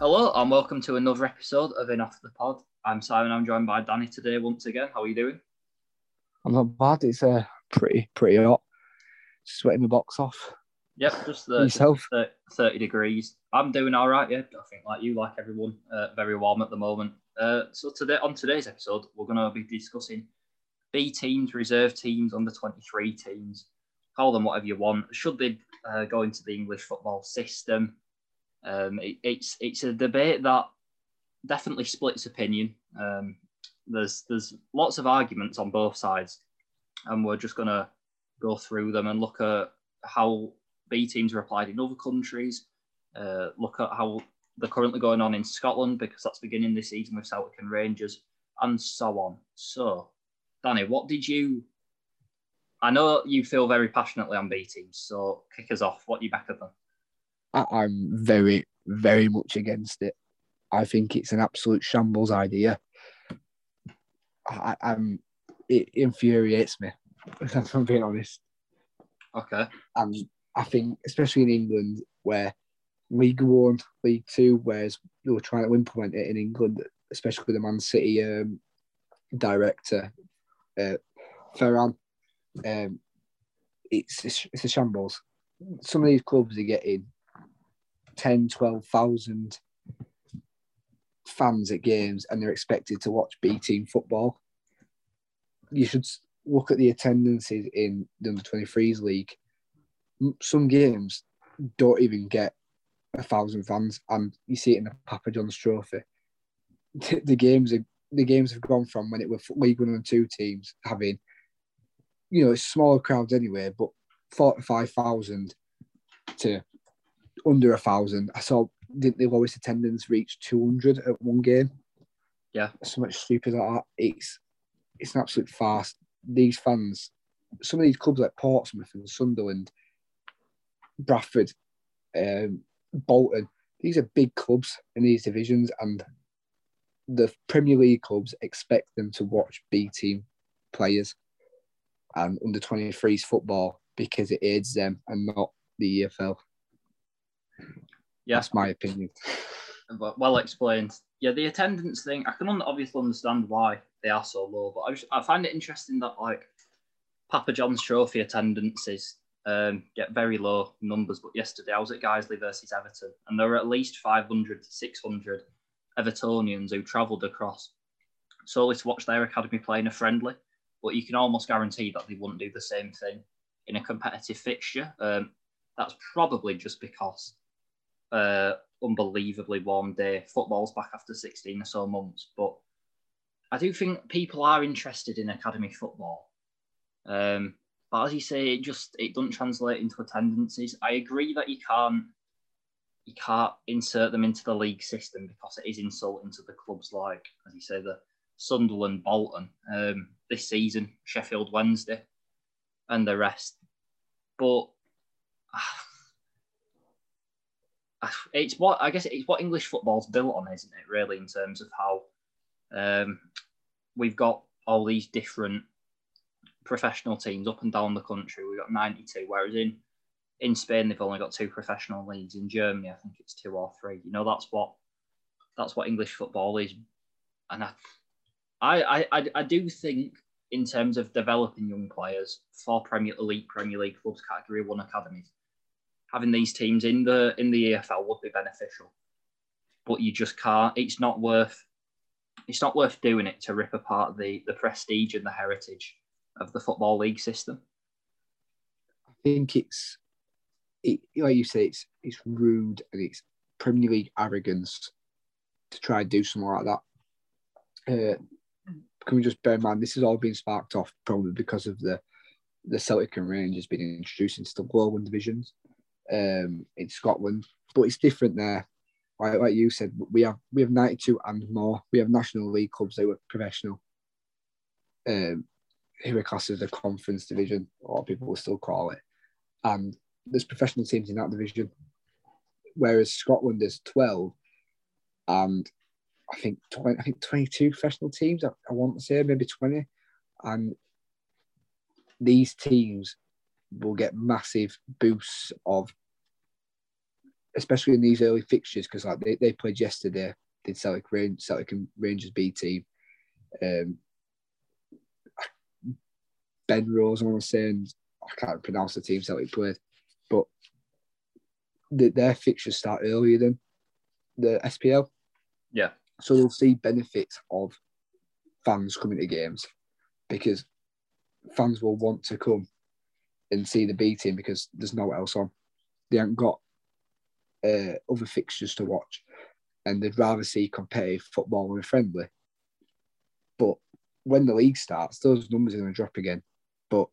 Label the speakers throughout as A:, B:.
A: Hello and welcome to another episode of In Off the Pod. I'm Simon. I'm joined by Danny today once again. How are you doing?
B: I'm not bad. It's uh, pretty pretty hot. Sweating the box off.
A: Yep, just the
B: Yourself?
A: thir- 30 degrees. I'm doing all right, yeah. I think like you, like everyone, uh, very warm at the moment. Uh, so today, on today's episode, we're going to be discussing B teams, reserve teams, under 23 teams. Call them whatever you want. Should they uh, go into the English football system? Um, it, it's it's a debate that definitely splits opinion. Um, there's there's lots of arguments on both sides, and we're just going to go through them and look at how B teams are applied in other countries. Uh, look at how they're currently going on in Scotland because that's beginning this season with Celtic and Rangers, and so on. So, Danny, what did you? I know you feel very passionately on B teams, so kick us off. What do you back of them?
B: I, I'm very very much against it. I think it's an absolute shambles idea. I, I'm it infuriates me. If I'm being honest,
A: Okay.
B: and I think especially in England where League One, League Two, whereas they were trying to implement it in England, especially with the Man City um, director uh, Ferran, um, it's it's a shambles. Some of these clubs are getting 10, 12,000 fans at games and they're expected to watch B team football. You should look at the attendances in the under 23s league. Some games don't even get a thousand fans, and you see it in the Papa John's Trophy. The, games are the games have gone from when it were League One and Two teams having, you know, smaller crowds anyway, but forty five thousand to under a thousand. I saw didn't the lowest attendance reach two hundred at one game.
A: Yeah.
B: so much stupid like that. It's it's an absolute farce. These fans, some of these clubs like Portsmouth and Sunderland, Bradford, um, Bolton, these are big clubs in these divisions, and the Premier League clubs expect them to watch B team players and under 23s football because it aids them and not the EFL.
A: Yeah.
B: That's my opinion.
A: well explained. Yeah, the attendance thing, I can obviously understand why they are so low, but I, just, I find it interesting that like Papa John's Trophy attendances um, get very low numbers. But yesterday I was at Guiseley versus Everton, and there were at least 500 to 600 Evertonians who travelled across solely to watch their academy play in a friendly. But you can almost guarantee that they wouldn't do the same thing in a competitive fixture. Um, that's probably just because uh, unbelievably warm day. Football's back after 16 or so months, but I do think people are interested in academy football. Um, but as you say, it just it doesn't translate into attendances. I agree that you can't you can't insert them into the league system because it is insulting to the clubs like, as you say, the Sunderland, Bolton um, this season, Sheffield Wednesday, and the rest. But it's what I guess it's what English football's built on, isn't it? Really, in terms of how um, we've got all these different professional teams up and down the country. We've got 92, whereas in in Spain they've only got two professional leagues. In Germany, I think it's two or three. You know, that's what that's what English football is, and I I I, I do think in terms of developing young players for Premier Elite Premier League clubs, Category One academies having these teams in the in the EFL would be beneficial. But you just can't. It's not worth. It's not worth doing it to rip apart the the prestige and the heritage of the football league system.
B: I think it's, it, like you say, it's it's rude and it's Premier League arrogance to try and do something like that. Uh, can we just bear in mind this has all been sparked off probably because of the the Celtic and Rangers being introduced into the Global divisions um, in Scotland, but it's different there. Like, like you said, we have we have 92 and more. We have National League clubs that were professional. Um, who are classed as a conference division, or people will still call it. And there's professional teams in that division, whereas Scotland is 12, and I think 20, I think 22 professional teams. I, I want to say maybe 20, and these teams will get massive boosts of especially in these early fixtures, because like they, they played yesterday, did Celtic Range, Celtic and Rangers B team. Um, ben Rose, I want to say, and I can't pronounce the team Celtic played, but the, their fixtures start earlier than the SPL.
A: Yeah.
B: So they'll see benefits of fans coming to games because fans will want to come and see the B team because there's no else on. They haven't got uh, other fixtures to watch and they'd rather see competitive football and friendly. But when the league starts, those numbers are going to drop again. But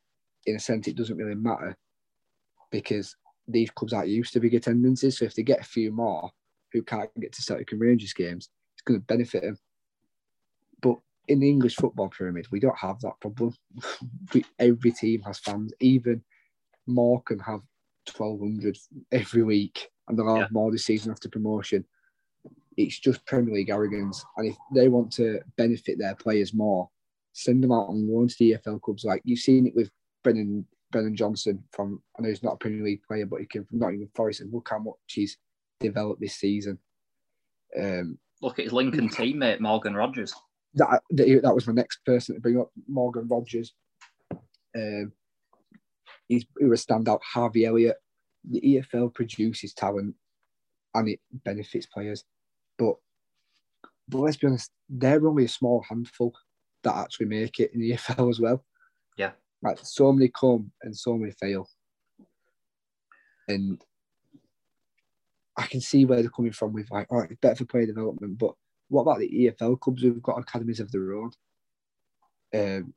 B: in a sense, it doesn't really matter because these clubs aren't used to big attendances. So if they get a few more who can't get to Celtic and Rangers games, it's going to benefit them. In the English football pyramid, we don't have that problem. every team has fans. Even Morecambe have 1,200 every week, and they'll have yeah. more this season after promotion. It's just Premier League arrogance. And if they want to benefit their players more, send them out on loan to the EFL clubs. Like you've seen it with Brennan Brennan Johnson from I know he's not a Premier League player, but he came from Nottingham Forest and look how much he's developed this season. Um,
A: look at his Lincoln teammate Morgan Rogers.
B: That, that, that was my next person to bring up, Morgan Rogers. Um, he's he was standout. Harvey Elliott. The EFL produces talent, and it benefits players. But but let's be honest, they're only a small handful that actually make it in the EFL as well.
A: Yeah.
B: Like so many come and so many fail. And I can see where they're coming from with like, all right, it's better for player development, but what about the EFL clubs who've got academies of their own? Um,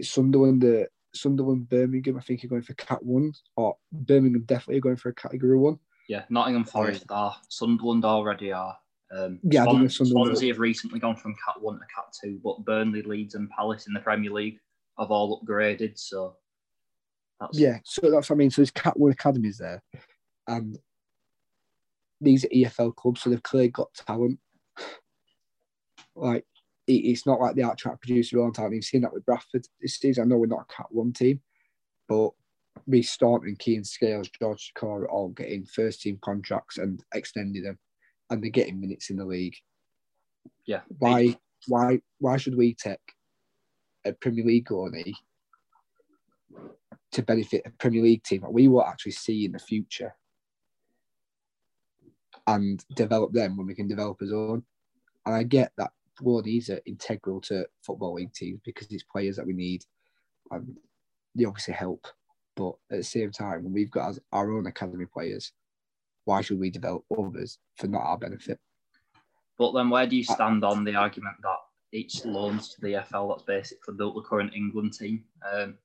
B: Sunderland, uh, Sunderland, Birmingham, I think are going for Cat One, or Birmingham definitely are going for a Category One.
A: Yeah, Nottingham Forest are, Sunderland already are. Um, yeah, Swan, Swansea have recently gone from Cat One to Cat Two, but Burnley, Leeds, and Palace in the Premier League have all upgraded. So
B: that's... yeah, so that's what I mean. So there's Cat One academies there, and these are EFL clubs, so they've clearly got talent. Like it's not like they are trying to produce their own talent. You've seen that with Bradford this season. I know we're not a Cat One team, but Reece Staunton, Kian Scales, George Sakura all getting first team contracts and extending them and they're getting minutes in the league.
A: Yeah.
B: Why why why should we take a Premier League goalie to benefit a Premier League team that we will actually see in the future and develop them when we can develop our own? And I get that goalies are integral to football league teams because it's players that we need and they obviously help. But at the same time, when we've got our own academy players, why should we develop others for not our benefit?
A: But then, where do you stand on the argument that each loans to the EFL that's basically built the current England team? Um,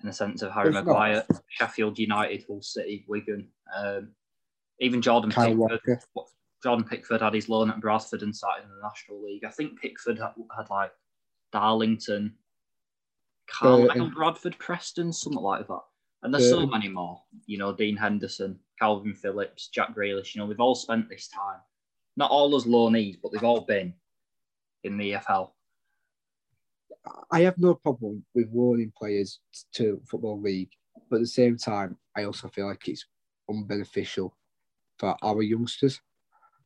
A: in the sense of Harry Maguire, not. Sheffield United, Hull City, Wigan, um, even Jordan Kyle Pickford. Walker. Jordan Pickford had his loan at Bradford and started in the National League. I think Pickford had, had like Darlington, Carl uh, Bradford, Preston, something like that. And there's uh, so many more. You know, Dean Henderson, Kalvin Phillips, Jack Grealish. You know, we've all spent this time, not all as loanees, but they've all been in the EFL.
B: I have no problem with loaning players to football league, but at the same time, I also feel like it's unbeneficial for our youngsters,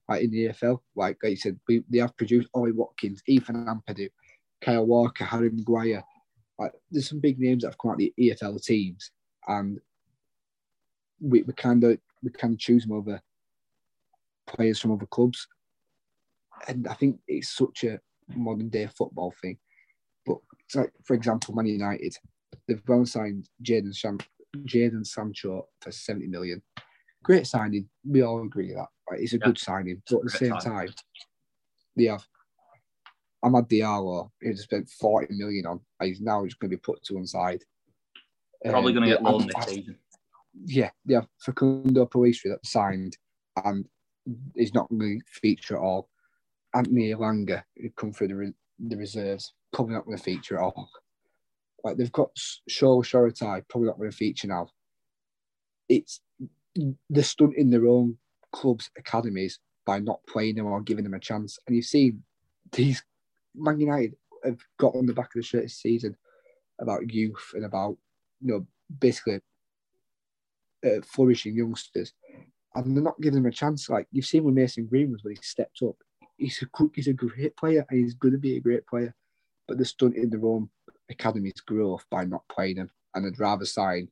B: like in the EFL. Like, like you said, we, they have produced Ollie Watkins, Ethan Ampadu, Kyle Walker, Harry Maguire. Like, there's some big names that have come out of the EFL teams, and we, kind of we kind of choose them over players from other clubs, and I think it's such a modern day football thing. But like, for example, Man United, they've well signed Jadon San- Jadon Sancho for seventy million. Great signing. We all agree with that. It's a yeah. good signing, but at the same time, they have Amad Diallo, who spent 40 million on, he's now just going to be put to one side.
A: Probably um, going to get loaned this season
B: yeah, yeah, Facundo Pellistri that signed and is not going to feature at all. Anthony Elanga, who come through the, re- the reserves, probably not going to feature at all. Like they've got Shola Shoretire, probably not going to feature now. It's they're stunting their own clubs' academies by not playing them or giving them a chance. And you've seen these Man United have got on the back of the shirt this season about youth and about you know basically uh, flourishing youngsters, and they're not giving them a chance. Like you've seen with Mason Greenwood when he stepped up, he's a he's a great player and he's going to be a great player, but they're stunting their own academy's growth by not playing him. And I'd rather sign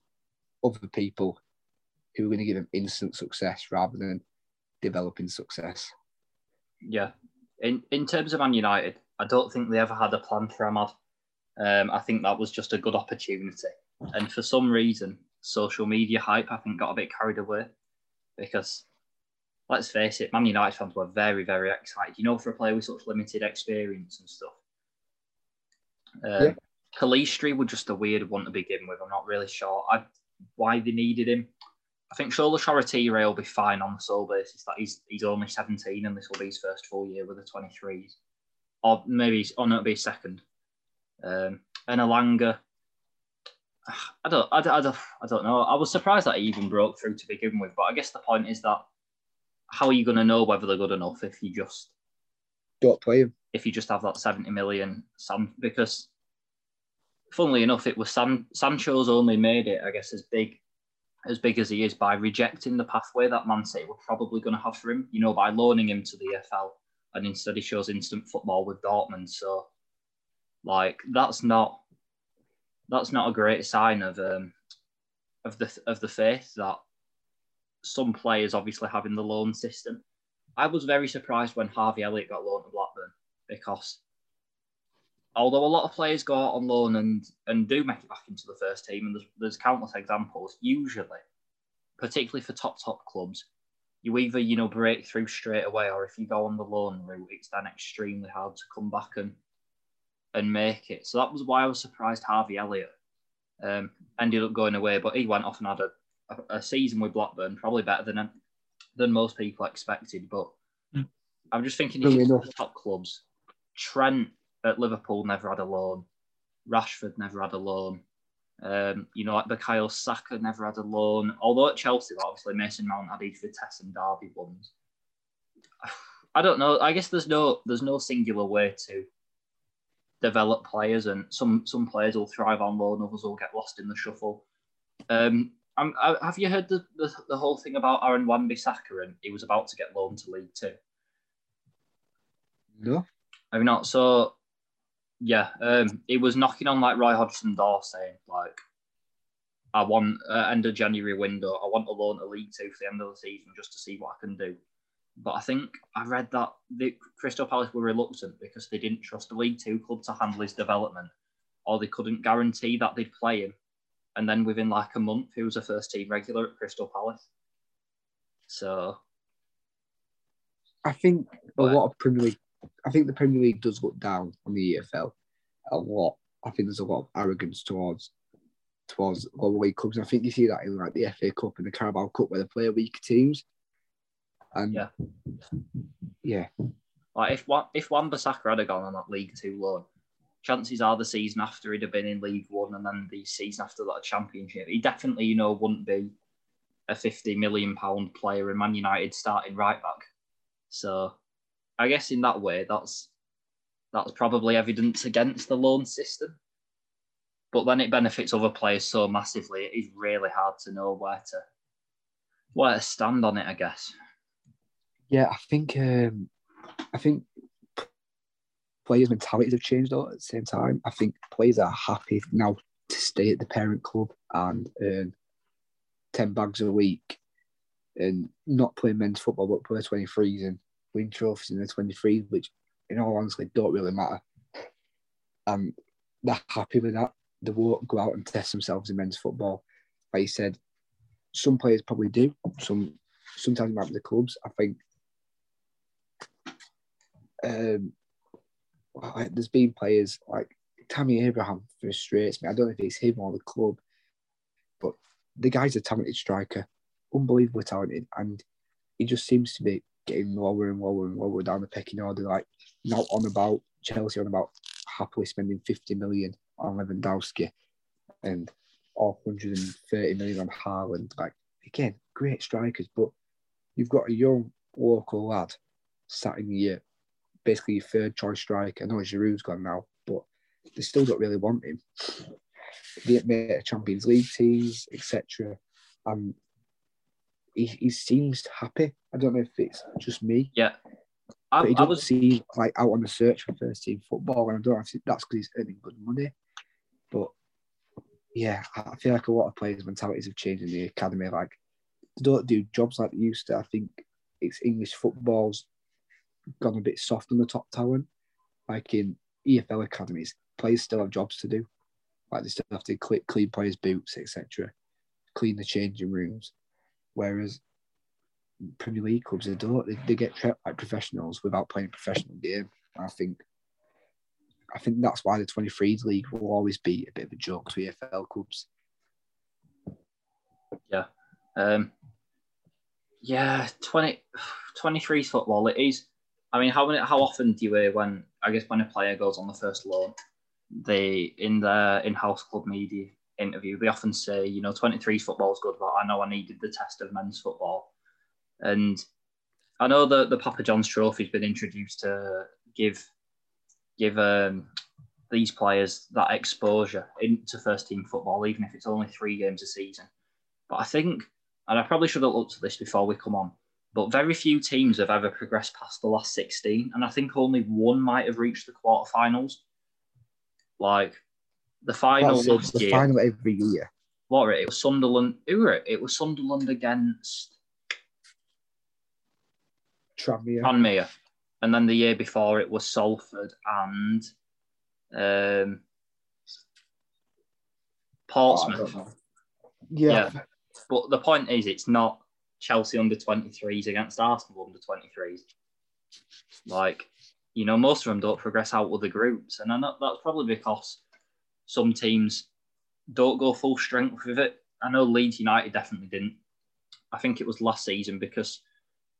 B: other people who are going to give him instant success rather than developing success.
A: Yeah. In in terms of Man United, I don't think they ever had a plan for Amad. Um, I think that was just a good opportunity. And for some reason, social media hype, I think, got a bit carried away because let's face it, Man United fans were very, very excited. You know, for a player with such limited experience and stuff. Um, yeah. Pellistri was just a weird one to begin with. I'm not really sure I, why they needed him. I think Shola Shoretire will be fine on the sole basis that he's he's only 17 and this will be his first full year with the 23s. Or maybe, or no, it'll be second. Um, and Elanga, I don't, I, don't, I, don't, I don't know. I was surprised that he even broke through to begin with. But I guess the point is that how are you going to know whether they're good enough if you just
B: don't play him?
A: If you just have that 70 million Sam, because funnily enough, it was San, Sancho's only made it, I guess, as big as big as he is by rejecting the pathway that Man City were probably going to have for him. You know, by loaning him to the EFL, and instead he shows instant football with Dortmund. So, like, that's not that's not a great sign of um, of the of the faith that some players obviously have in the loan system. I was very surprised when Harvey Elliott got loaned to Blackburn because although a lot of players go out on loan and and do make it back into the first team, and there's, there's countless examples, usually, particularly for top top clubs, you either you know break through straight away, or if you go on the loan route, it's then extremely hard to come back and and make it. So that was why I was surprised Harvey Elliott um, ended up going away, but he went off and had a, a, a season with Blackburn, probably better than than most people expected. But mm. I'm just thinking, if you top clubs, Trent at Liverpool never had a loan, Rashford never had a loan. Um, you know, like Bukayo Saka never had a loan. Although at Chelsea, obviously Mason Mount had each Vitesse and Derby ones. I don't know. I guess there's no there's no singular way to develop players, and some some players will thrive on loan, others will get lost in the shuffle. Um, I, have you heard the, the, the, whole thing about Aaron Wan-Bissaka and he was about to get loaned to League Two?
B: No.
A: Have you not? So, yeah, um, he was knocking on like Roy Hodgson door saying like, I want uh, end of January window. I want a loan to League Two for the end of the season just to see what I can do. But I think I read that the Crystal Palace were reluctant because they didn't trust the League Two club to handle his development, or they couldn't guarantee that they'd play him. And then within like a month, he was a first team regular at Crystal Palace. So
B: I think a lot of Premier League. I think the Premier League does look down on the EFL a lot. I think there's a lot of arrogance towards towards lower league clubs. And I think you see that in like the FA Cup and the Carabao Cup where they play weaker teams. And
A: yeah,
B: yeah.
A: Like if one if Wan-Bissaka had gone on that League Two loan, chances are the season after he'd have been in League One and then the season after that Championship, he definitely you know wouldn't be a fifty million pound player in Man United starting right back. So, I guess in that way, that's that's probably evidence against the loan system. But then it benefits other players so massively, it is really hard to know where to where to stand on it. I guess.
B: Yeah, I think um, I think players' mentalities have changed though. At the same time, I think players are happy now to stay at the parent club and earn ten bags a week and not play men's football but play twenty threes and win trophies in the twenty threes, which in all honesty don't really matter. And they're happy with that. They won't go out and test themselves in men's football. Like you said, some players probably do. Some sometimes might be the clubs. I think um, like, there's been players like Tammy Abraham frustrates me. I don't know if it's him or the club, but the guy's a talented striker, unbelievably talented, and he just seems to be getting lower and lower and lower down the pecking order. Like not on about Chelsea, on about happily spending 50 million on Lewandowski and or 130 million on Haaland. Like again, great strikers, but you've got a young local lad sat in your basically your third choice striker. I know Giroud's gone now, but they still don't really want him. They made Champions League teams, etc. And he, he seems happy. I don't know if it's just me.
A: Yeah.
B: But he
A: I, I
B: doesn't
A: was
B: seem like out on the search for first team football, and I don't know if that's because he's earning good money. But yeah, I I feel like a lot of players' mentalities have changed in the academy. Like they don't do jobs like they used to. I think it's English football's gone a bit soft on the top talent. Like in EFL academies, players still have jobs to do. Like they still have to clean, clean players' boots, etc. Clean the changing rooms. Whereas Premier League clubs, they don't. They, they get treated like professionals without playing a professional game. I think, I think that's why the 23s league will always be a bit of a joke to EFL clubs.
A: Yeah, um, yeah, 20, 23 football. It is. I mean, how many, how often do you hear when I guess when a player goes on the first loan, they in their in-house club media interview they often say, you know, 23 football is good, but I know I needed the test of men's football, and I know that the Papa John's Trophy has been introduced to give give um, these players that exposure into first team football, even if it's only three games a season. But I think, and I probably should have looked at this before we come on, but very few teams have ever progressed past the last 16. And I think only one might have reached the quarterfinals. Like the final
B: That's the
A: year,
B: final every year.
A: what were it? It was Sunderland. Who were it? It was Sunderland against
B: Tranmere.
A: Tranmere. And then the year before it was Salford and um,
B: Oh,
A: Portsmouth.
B: don't know. Yeah,
A: But the point is, it's not Chelsea under 23s against Arsenal under 23s. Like, you know, most of them don't progress out with the groups. And I know that's probably because some teams don't go full strength with it. I know Leeds United definitely didn't. I think it was last season because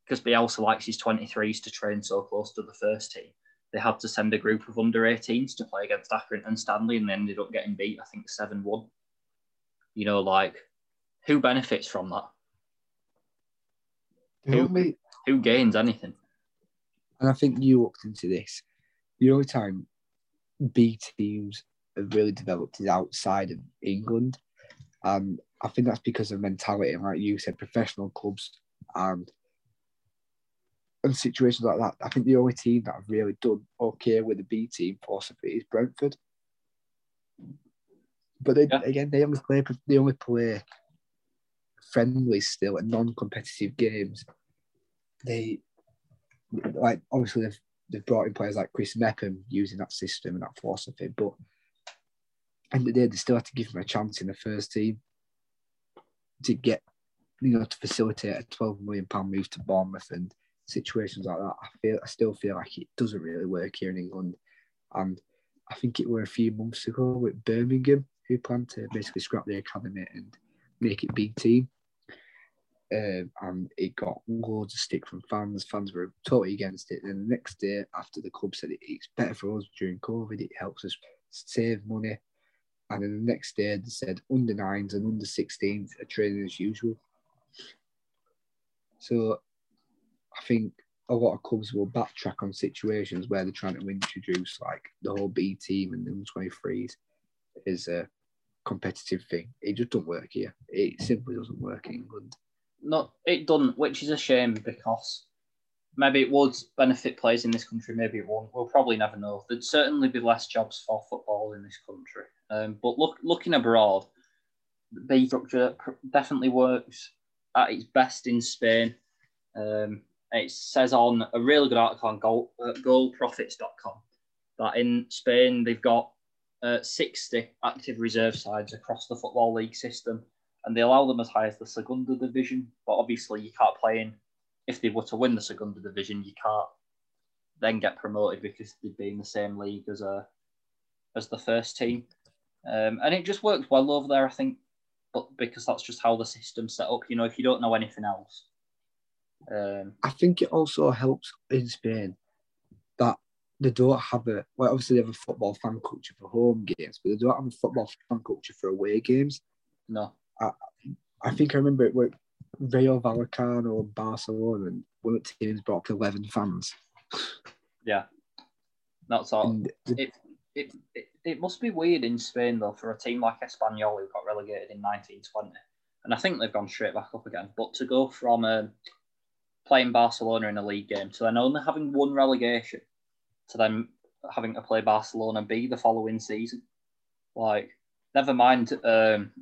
A: because Bielsa likes his 23s to train so close to the first team. They had to send a group of under 18s to play against Accrington and Stanley and they ended up getting beat, I think, 7 1. You know, like, who benefits from that?
B: only,
A: Who gains anything?
B: and I think you looked into this. The only time B teams have really developed is outside of England, and I think that's because of mentality. And like you said, professional clubs and and situations like that. I think the only team that have really done okay with the B team philosophy is Brentford. But they,
A: Yeah.
B: again, they only play they only play friendly still and non-competitive games. They like obviously they've they've brought in players like Chris Mepham using that system and that philosophy, but and the day they still have to give him a chance in the first team to get you know to facilitate a 12 million pound move to Bournemouth and situations like that. I feel I still feel like it doesn't really work here in England. And I think it were a few months ago with Birmingham who planned to basically scrap the academy and make it B team. Um, and it got loads of stick from fans. Fans were totally against it. Then the next day, after the club said it, it's better for us during COVID, it helps us save money. And then the next day, they said under nines and under 16s are training as usual. So I think a lot of clubs will backtrack on situations where they're trying to introduce like the whole B team and the under 23s is a competitive thing. It just doesn't work here. It simply doesn't work in England.
A: No, it doesn't, which is a shame because maybe it would benefit players in this country, maybe it won't. We'll probably never know. There'd certainly be less jobs for football in this country. Um, but look, looking abroad, the B structure definitely works at its best in Spain. Um, it says on a really good article on goal, uh, goalprofits.com that in Spain they've got uh, 60 active reserve sides across the Football League system and they allow them as high as the Segunda division. But obviously, you can't play in. If they were to win the Segunda division, you can't then get promoted because they'd be in the same league as a as the first team. Um, and it just works well over there, I think. But because that's just how the system's set up, you know, if you don't know anything else. Um,
B: I think it also helps in Spain that they don't have a well, obviously they have a football fan culture for home games, but they don't have a football fan culture for away games.
A: no,
B: I I think I remember it Rayo Vallecano and Barcelona, of teams brought up 11 fans.
A: yeah, that's all.
B: And
A: it, it, it, it must be weird in Spain though for a team like Espanyol who got relegated in 1920 and I think they've gone straight back up again. But to go from um, playing Barcelona in a league game to then only having one relegation to then having to play Barcelona B the following season, like never mind um,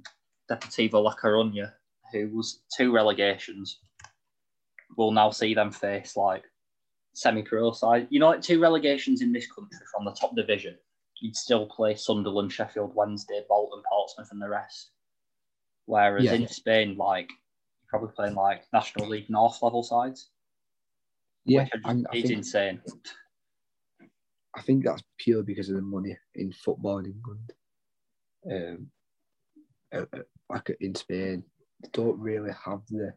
A: Deportivo La Coruña, who was two relegations, will now see them face like semi-pro side. You know, like two relegations in this country from the top division, you'd still play Sunderland, Sheffield Wednesday, Bolton, Portsmouth, and the rest. Whereas
B: Yeah,
A: in
B: yeah.
A: Spain, like you're probably playing like National League North level sides,
B: Yeah,
A: which
B: I
A: is
B: think,
A: insane.
B: I think that's pure because of the money in football in England. Um, uh, uh, like in Spain, they don't really have the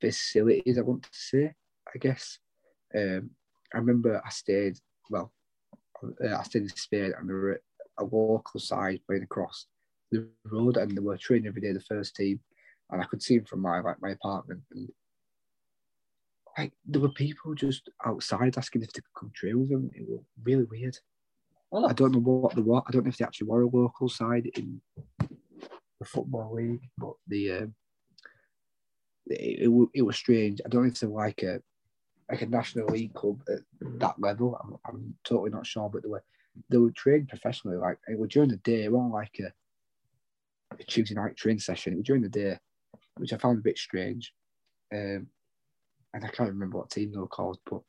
B: facilities. I want to say, I guess. Um, I remember I stayed. Well, uh, I stayed in Spain, and there were a local side playing across the road, and they were training every day. The first team, and I could see them from my like my apartment, and like there were people just outside asking if they could come train with them. It was really weird.
A: Well,
B: I don't know what they were. I don't know if they actually were a local side in football league, but the um, it, it, it was strange. I don't know if they're like a like a national league club at that level. I'm, I'm totally not sure, but they were they were trained professionally. Like it was during the day, it wasn't like a, a Tuesday night training session. It was during the day, which I found a bit strange. Um, and I can't remember what team they were called, but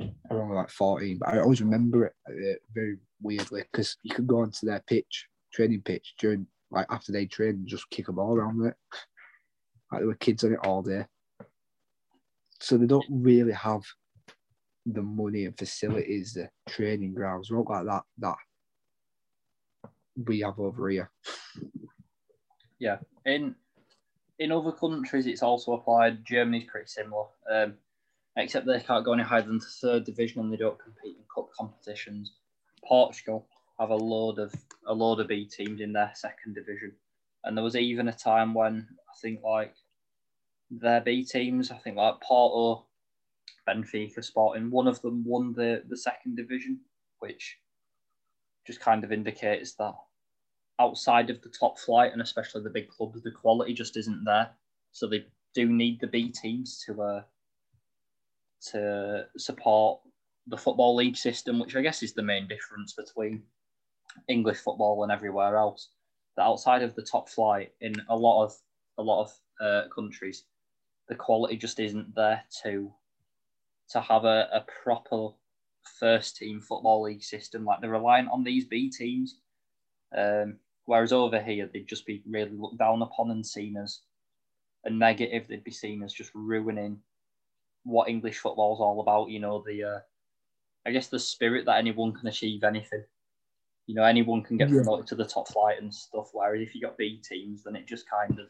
B: I only like 14, but I always remember it uh, very weirdly because you could go onto their pitch, training pitch during like after they train and just kick a ball around with it. Like there were kids on it all day. So they don't really have the money and facilities, the training grounds, not like that that we have over here.
A: yeah. In in other countries, it's also applied. Germany's pretty similar, um, except they can't go any higher than the third division and they don't compete in cup competitions. Portugal have a load of a load of B teams in their second division, and there was even a time when I think like their B teams, I think like Porto, Benfica, Sporting, one of them won the the second division, which just kind of indicates that outside of the top flight and especially the big clubs, the quality just isn't there. So they do need the B teams to uh, to support the football league system, which I guess is the main difference between English football and everywhere else. That outside of the top flight in a lot of a lot of uh, countries, the quality just isn't there to to have a, a proper first team football league system. Like they're reliant on these B teams. Um, whereas over here, they'd just be really looked down upon and seen as a negative. They'd be seen as just ruining what English football's all about. You know, the uh, I guess the spirit that anyone can achieve anything. You know, anyone can get promoted to the top flight and stuff. Whereas if you've got B teams, then it just kind of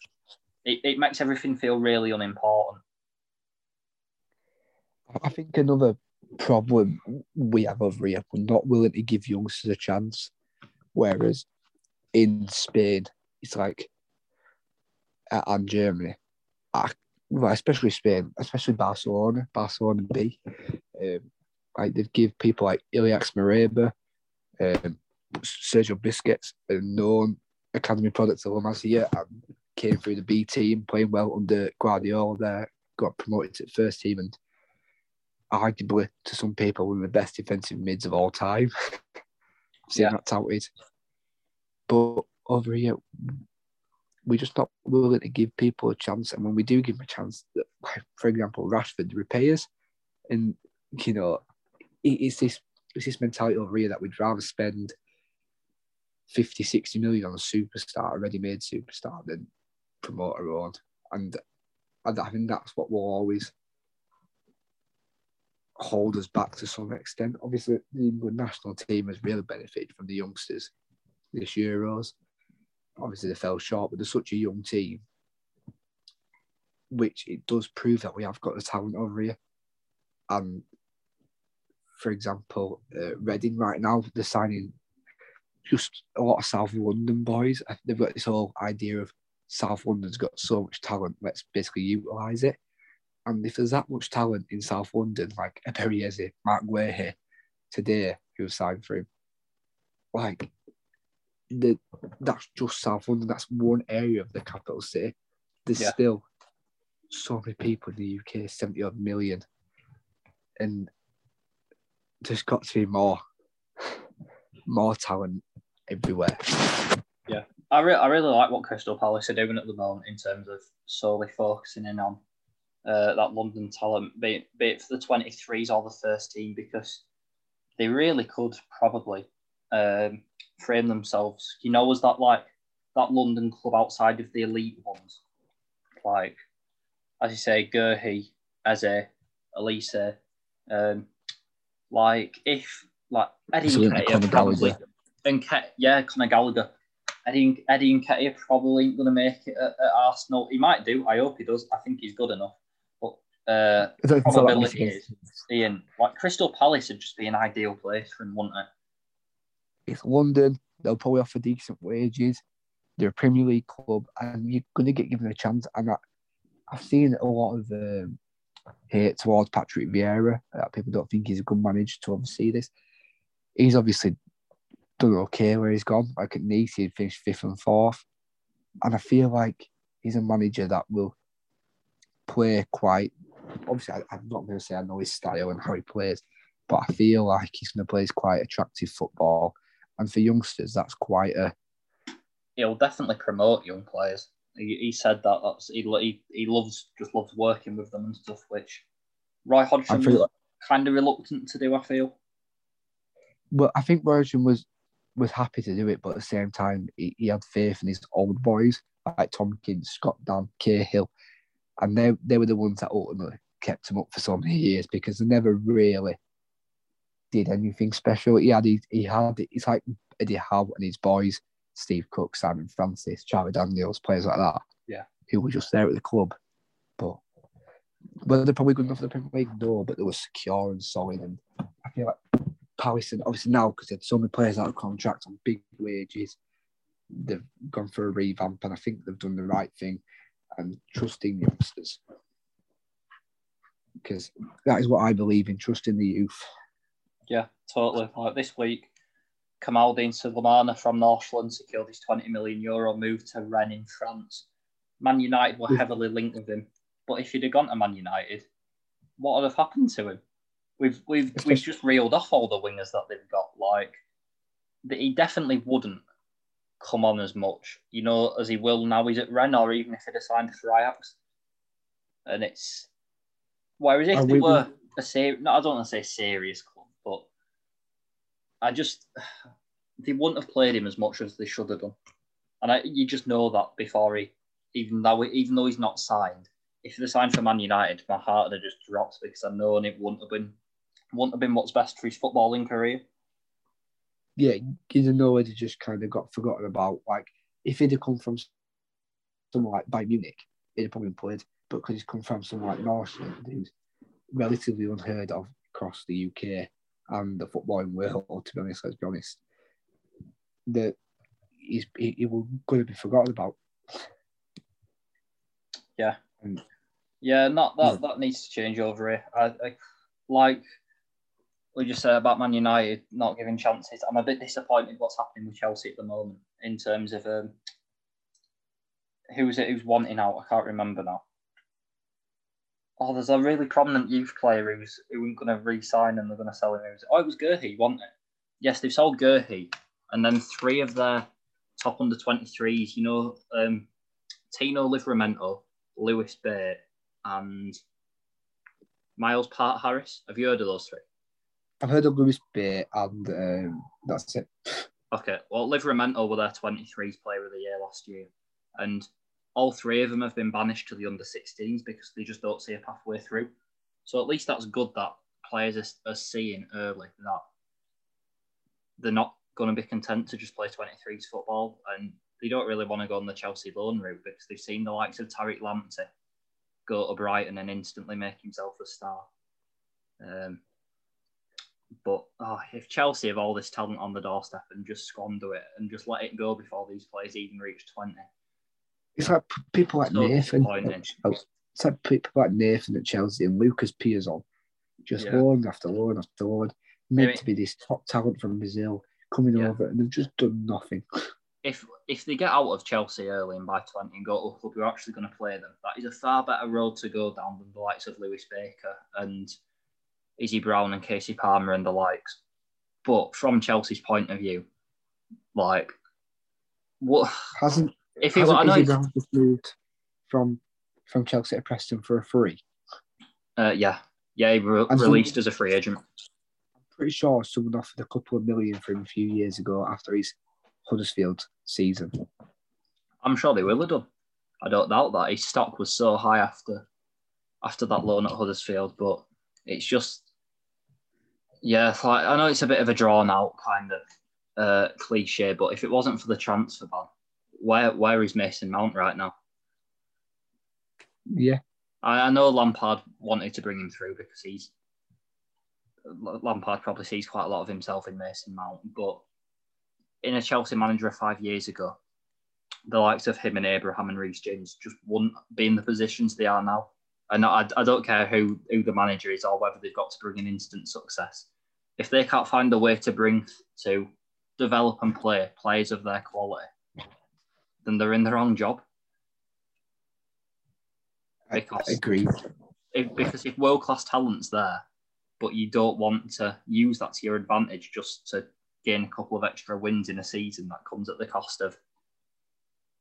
A: it, it makes everything feel really unimportant.
B: I think another problem we have over here, we're not willing to give youngsters a chance. Whereas in Spain, it's like, uh, and Germany, especially Spain, especially Barcelona, Barcelona B, um, like they'd give people like Ilaix Moriba, um, Sergio Busquets, a known academy product of La Masia, and um, came through the B team, playing well under Guardiola there, got promoted to the first team, and arguably to some people one of the best defensive mids of all time. Seen
A: Yeah.
B: that touted. But over here, we're just not willing to give people a chance. And when we do give them a chance, like, for example, Rashford the repairs, and you know, it- it's this it's this mentality over here that we'd rather spend 50, 60 million on a superstar, a ready-made superstar, than promote our own. And I I think that's what will always hold us back to some extent. Obviously, the England national team has really benefited from the youngsters this Euros. Obviously, they fell short, but they're such a young team, which it does prove that we have got the talent over here. And for example, uh, Reading right now, they're signing just a lot of South London boys. They've got this whole idea of South London's got so much talent, let's basically utilise it. And if there's that much talent in South London, like Eberieze, eh, Marc Guéhi, eh, today, who signed for him, like the that's just South London. That's one area of the capital city. There's
A: Yeah.
B: still so many people in the UK, seventy odd million, and there's got to be more, more talent everywhere.
A: I, re- I really like what Crystal Palace are doing at the moment in terms of solely focusing in on uh, that London talent, be it, be it for the 23s or the first team, because they really could probably um, frame themselves, you know, as that like that London club outside of the elite ones. Like, as you say, Guéhi, Eze, Elise. Um, like, if, like, Eddie
B: So,
A: and
B: like,
A: Nketiah
B: Conor
A: probably. And Ke- yeah, Conor Gallagher. Eddie, and- Eddie and Nketiah probably ain't going to make it at, at Arsenal. He might do. I hope he does. I think he's good enough. But uh,
B: I don't think so, like,
A: probability is Ian, like Crystal Palace would just be an ideal place for him, wouldn't it?
B: It's London. They'll probably offer decent wages. They're a Premier League club, and you're going to get given a chance. And I, I've seen a lot of um, hate towards Patrick Vieira. That people don't think he's a good manager to oversee this. He's obviously done okay where he's gone. Like at Nice, he'd finished fifth and fourth, and I feel like he's a manager that will play quite. Obviously, I, I'm not going to say I know his style and how he plays, but I feel like he's going to play quite attractive football and for youngsters, that's quite a
A: He'll definitely promote young players. He, he said that that's he, he he loves just loves working with them and stuff, which Roy Hodgson was kind of reluctant to do. I feel.
B: well. I think Virgin was was happy to do it, but at the same time, he, he had faith in his old boys like Tomkins, Scott Dann, Cahill, and they they were the ones that ultimately kept him up for so many years because they never really did anything special. He had he, he had it's like Eddie Howe and his boys, Steve Cook, Simon Francis, Charlie Daniels, players like that.
A: Yeah.
B: who were just there at the club, but. Whether they're probably good enough for the Premier League, no, but they were secure and solid. And I feel like Palace, and obviously now because they had so many players out of contract on big wages, they've gone for a revamp, and I think they've done the right thing and trusting youngsters because that is what I believe in trusting the youth.
A: Yeah, totally. Like this week, Kamaldeen Sulemana from Northland secured his 20 million euro move to Rennes in France. Man United were heavily linked with him, but if he'd have gone to Man United, what would have happened to him? We've we've we've just reeled off all the wingers that they've got. Like that he definitely wouldn't come on as much, you know, as he will now. He's at Rennes, or even if he'd have signed for Ajax. And it's whereas if
B: Are
A: they
B: we-
A: were a ser- no, I don't want to say serious club, but I just they wouldn't have played him as much as they should have done, and I, you just know that before he, even though even though he's not signed, if they signed for Man United, my heart would have just dropped because I know it wouldn't have been wouldn't have been what's best for his footballing career.
B: Yeah, you know, he just kind of got forgotten about. Like, if he'd have come from somewhere like Bayern Munich, he'd have probably played. But because he's come from somewhere like Northland, who's relatively unheard of across the UK and the footballing world, to be honest, let's be honest, that he's he, he will going to be forgotten about.
A: Yeah. Yeah, not that that needs to change over here. I, I like we just said about Man United not giving chances. I'm a bit disappointed what's happening with Chelsea at the moment in terms of um, who's it who's wanting out. I can't remember now. Oh, there's a really prominent youth player who's who ain't going to re-sign and they're going to sell him. Oh, it was Guéhi, wasn't it? Yes, they've sold Guéhi, and then three of their top under 23s. You know, um, Tino Livramento, Lewis Bate, and Myles Peart-Harris. Have you heard of those three?
B: I've heard of Lewis Bay, and um, that's it.
A: Okay, well, Livramento were their 23s player of the year last year, and all three of them have been banished to the under 16s because they just don't see a pathway through. So at least that's good that players are, are seeing early that they're not going to be content to just play 23s football, and they don't really want to go on the Chelsea loan route because they've seen the likes of Tariq Lamptey go to Brighton and instantly make himself a star. Um, but oh, if Chelsea have all this talent on the doorstep and just squander it and just let it go before these players even reach 20,
B: It's like people like
A: so
B: Nathan.
A: Oh,
B: it's like people like Nathan at Chelsea and Lucas Piazon, just
A: Yeah.
B: loan after loan after loan, meant
A: Maybe-
B: to be this top talent from Brazil coming
A: Yeah.
B: over, and they've just done nothing.
A: if if they get out of Chelsea early and by 20 and go to a club who are actually going to play them, that is a far better road to go down than the likes of Lewis Baker and Izzy Brown and Kasey Palmer and the likes. But from Chelsea's point of view, like what
B: Hasn't
A: if it
B: hasn't Izzy Brown just moved from from Chelsea to Preston for a free?
A: uh, yeah yeah he re- released as a free agent.
B: I'm pretty sure someone offered a couple of million for him a few years ago after his Huddersfield season.
A: I'm sure they will have done. I don't doubt that his stock was so high after after that loan at Huddersfield, but it's just yeah, like I know it's a bit of a drawn out kind of uh, cliche, but if it wasn't for the transfer ban, where where is Mason Mount right now?
B: Yeah,
A: I, I know Lampard wanted to bring him through because he's Lampard probably sees quite a lot of himself in Mason Mount, but in a Chelsea manager of five years ago, the likes of him and Abraham and Reece James just wouldn't be in the positions they are now. And I, I don't care who, who the manager is or whether they've got to bring an instant success. If they can't find a way to bring to develop and play players of their quality, then they're in the wrong job.
B: I,
A: Because-
B: I agree.
A: if, because if world class talent's there, but you don't want to use that to your advantage just to gain a couple of extra wins in a season, that comes at the cost of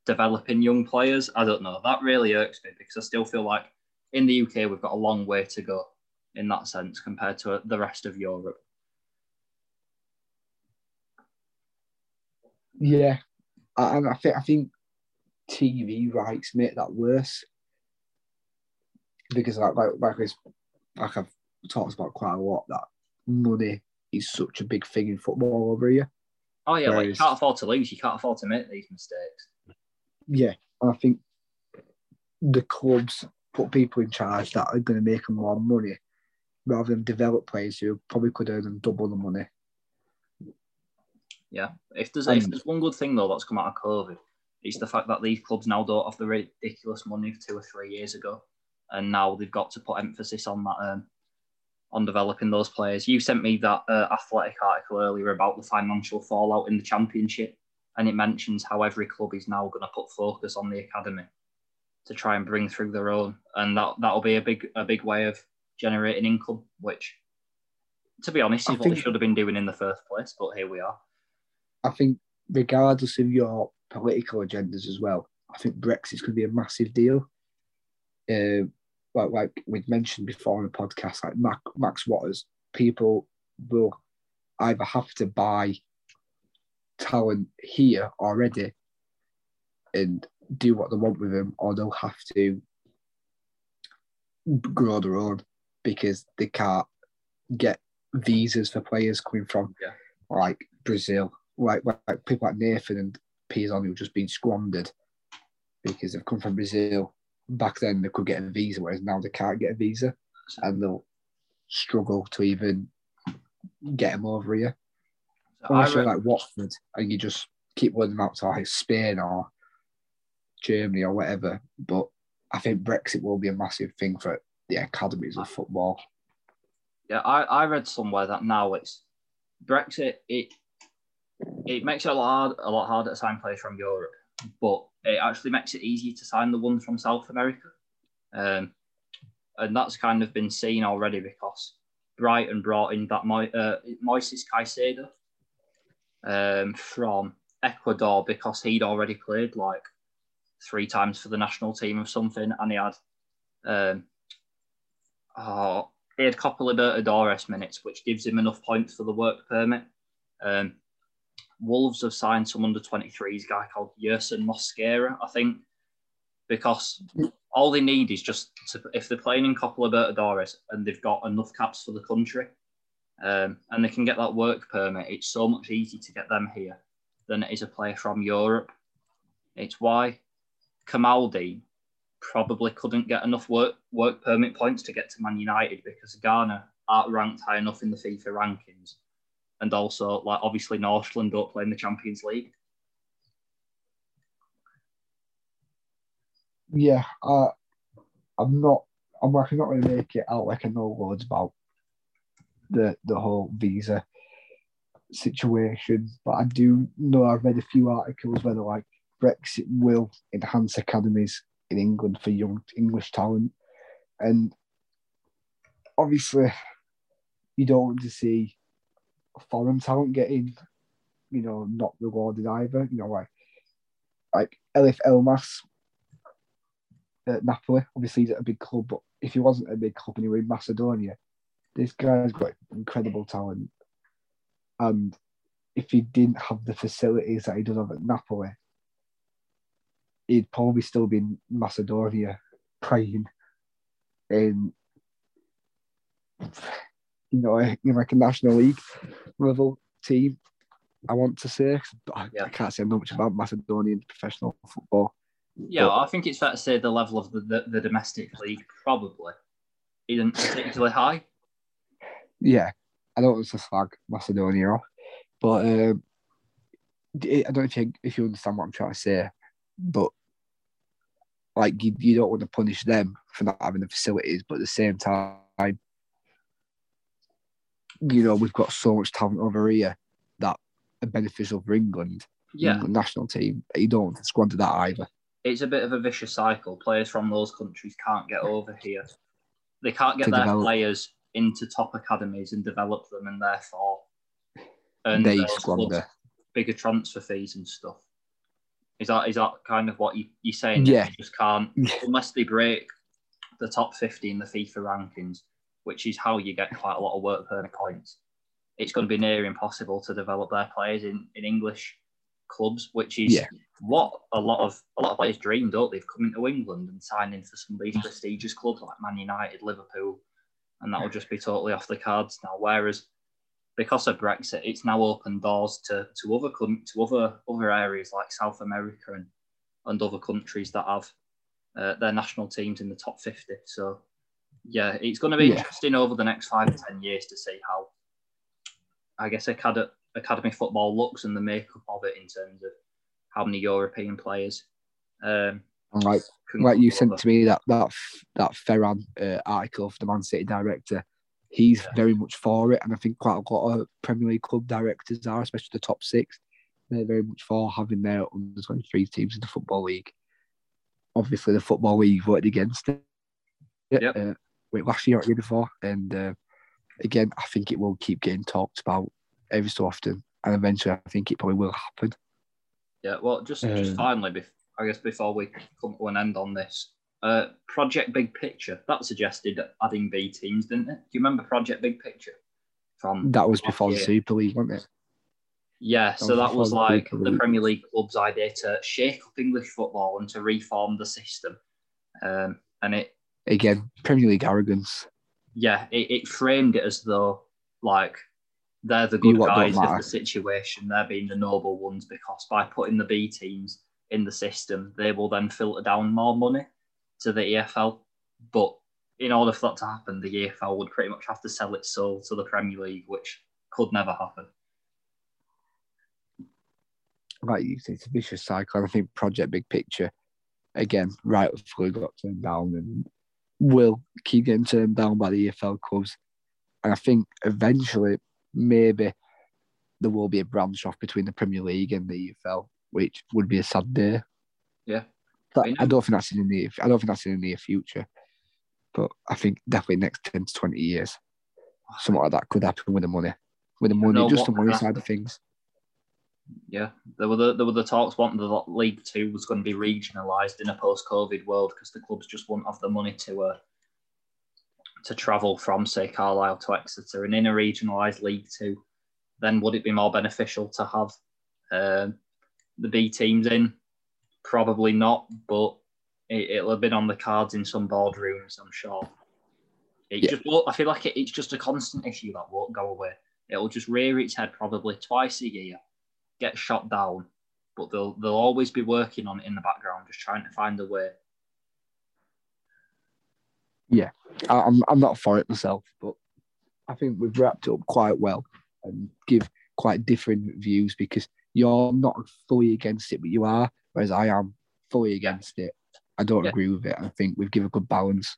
A: developing young players. I don't know. That really irks me because I still feel like in the UK we've got a long way to go in that sense compared to the rest of Europe.
B: Yeah, and I think I think TV rights make that worse because like like like, it's- like I've talked about quite a lot that money is such a big thing in football over here.
A: Oh yeah, like you can't afford to lose. You can't afford to make these mistakes.
B: Yeah, I think the clubs put people in charge that are going to make them more money rather than develop players who probably could earn them double the money.
A: Yeah. If there's if there's one good thing though that's come out of COVID, it's the fact that these clubs now don't have the ridiculous money of two or three years ago, and now they've got to put emphasis on that um, on developing those players. You sent me that uh, athletic article earlier about the financial fallout in the championship, and it mentions how every club is now going to put focus on the academy to try and bring through their own, and that that'll be a big a big way of generating income, which. To be honest,
B: I
A: is what they should have been doing in the first place, but here we are.
B: I think, regardless of your political agendas as well, I think Brexit's going to be a massive deal. Uh, like, like we'd mentioned before on the podcast, like Mac, Max Watters, people will either have to buy talent here already and do what they want with them, or they'll have to grow their own because they can't get visas for players coming from
A: Yeah.
B: like Brazil, like, like, people like Nathan and Piazon who've just been squandered because they've come from Brazil. Back then they could get a visa, whereas now they can't get a visa, and they'll struggle to even get them over here.
A: So I
B: Unless you're like Watford and you just keep them out to like Spain or Germany or whatever. But I think Brexit will be a massive thing for the academies of football.
A: Yeah, I, I read somewhere that now it's Brexit. It it makes it a lot hard, a lot harder to sign players from Europe, but it actually makes it easier to sign the ones from South America, um, and that's kind of been seen already because Brighton brought in that Mo- uh, Moises Caicedo um, from Ecuador because he'd already played like three times for the national team of something, and he had um, oh, he had Copa Libertadores minutes, which gives him enough points for the work permit. Um, Wolves have signed some under 23s guy called Yerson Mosquera, I think, because all they need is just to, if they're playing in Copa Libertadores and they've got enough caps for the country um, and they can get that work permit, it's so much easier to get them here than it is a player from Europe. It's why Kamaldeen probably couldn't get enough work work permit points to get to Man United because Ghana aren't ranked high enough in the FIFA rankings, and also like obviously Nordsjælland don't play in the Champions League.
B: Yeah, uh, I'm not. I'm I'm not to make it out like I know loads about the the whole visa situation, but I do know I've read a few articles where they're like Brexit will enhance academies in England for young English talent, and obviously you don't want to see foreign talent getting, you know, not rewarded either. You know, like like Eljif Elmas at Napoli. Obviously, he's at a big club, but if he wasn't a big club and he were in Macedonia, this guy's got incredible talent. And if he didn't have the facilities that he does have at Napoli, he'd probably still be in Macedonia playing in you know, in like a national league level team. I want to say, but I, yeah. I can't say I know much about Macedonian professional football.
A: Yeah, but, I think it's fair to say the level of the, the, the domestic league probably isn't particularly high.
B: Yeah, I don't want to slag Macedonia off, but um, I don't know if you, if you understand what I'm trying to say, but like you, you don't want to punish them for not having the facilities, but at the same time, you know, we've got so much talent over here that are beneficial for England, yeah. England national team. You don't want to squander that either.
A: It's a bit of a vicious cycle. Players from those countries can't get over here. They can't get their develop. players into top academies and develop them, and therefore
B: and they squander
A: bigger transfer fees and stuff. Is that is that kind of what you, you're saying?
B: Yeah.
A: You just can't unless they break the top fifty in the FIFA rankings which is how you get quite a lot of work per points. It's going to be near impossible to develop their players in, in English clubs, which is yeah. what a lot of a lot of players dream, don't they? Of coming to England and signing for some of these prestigious clubs like Man United, Liverpool, and that will just be totally off the cards now. Whereas because of Brexit, it's now opened doors to, to other to other other areas like South America and, and other countries that have uh, their national teams in the top fifty. So yeah, it's going to be yeah. interesting over the next five to ten years to see how, I guess, acad- academy football looks and the makeup of it in terms of how many European players. Um,
B: like, like you sent to me that that that Ferran uh, article of the Man City director, he's yeah. very much for it, and I think quite a lot of Premier League club directors are, especially the top six. They're very much for having their under twenty three teams in the football league. Obviously, the football league voted against it.
A: Yep. Uh,
B: last year or year before. And uh, again, I think it will keep getting talked about every so often, and eventually, I think it probably will happen.
A: Yeah. Well, just just um, finally, I guess before we come to an end on this, uh, Project Big Picture that suggested adding B teams, didn't it? Do you remember Project Big Picture?
B: From that was before year? the Super League, wasn't it?
A: Yeah, that so was that was like the, the Premier League club's idea to shake up English football and to reform the system. Um, and it
B: again, Premier League arrogance.
A: Yeah, it, it framed it as though like they're the good guys of the situation. They're being the noble ones because by putting the B teams in the system, they will then filter down more money to the EFL. But in order for that to happen, the EFL would pretty much have to sell its soul to the Premier League, which could never happen.
B: Like you say, it's a vicious cycle. I think Project Big Picture, again, rightfully got turned down, and will keep getting turned down by the EFL clubs. And I think eventually, maybe there will be a branch off between the Premier League and the EFL, which would be a sad day.
A: Yeah.
B: But I don't think that's in the I don't think that's in the near future. But I think definitely next ten to twenty years, something like that could happen with the money, with the money, just the money side of things.
A: Yeah, there were the there were the talks wanting the League Two was going to be regionalised in a post-COVID world because the clubs just wouldn't have the money to uh, to travel from say Carlisle to Exeter, and in a regionalised League Two, then would it be more beneficial to have uh, the B teams in? Probably not, but it, will have been on the cards in some boardrooms, I'm sure. It yeah. just I feel like it, it's just a constant issue that won't go away. It'll just rear its head probably twice a year get shot down, but they'll they'll always be working on it in the background, just trying to find a way.
B: Yeah, I'm I'm not for it myself, but I think we've wrapped up quite well and give quite different views because you're not fully against it, but you are, whereas I am fully against it. I don't yeah. agree with it. I think we've given a good balance.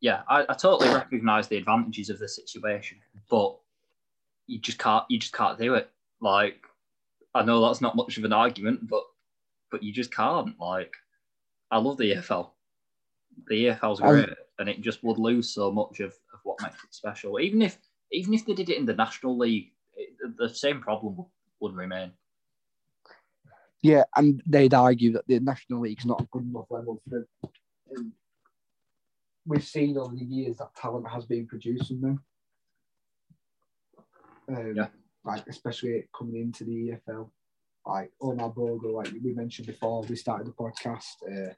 A: Yeah, I, I totally recognise the advantages of the situation, but you just can't you just can't do it. Like I know that's not much of an argument, but but you just can't. Like I love the EFL. The EFL's
B: Um,
A: great, and it just would lose so much of, of what makes it special. Even if even if they did it in the National League, it, the same problem would, would remain.
B: Yeah, and they'd argue that the National League's not a good enough level for them. We've seen over the years that talent has been producing there. Um,
A: Yeah.
B: Like, especially coming into the EFL. Like, Omar Bogle, like we mentioned before, we started the podcast. Uh,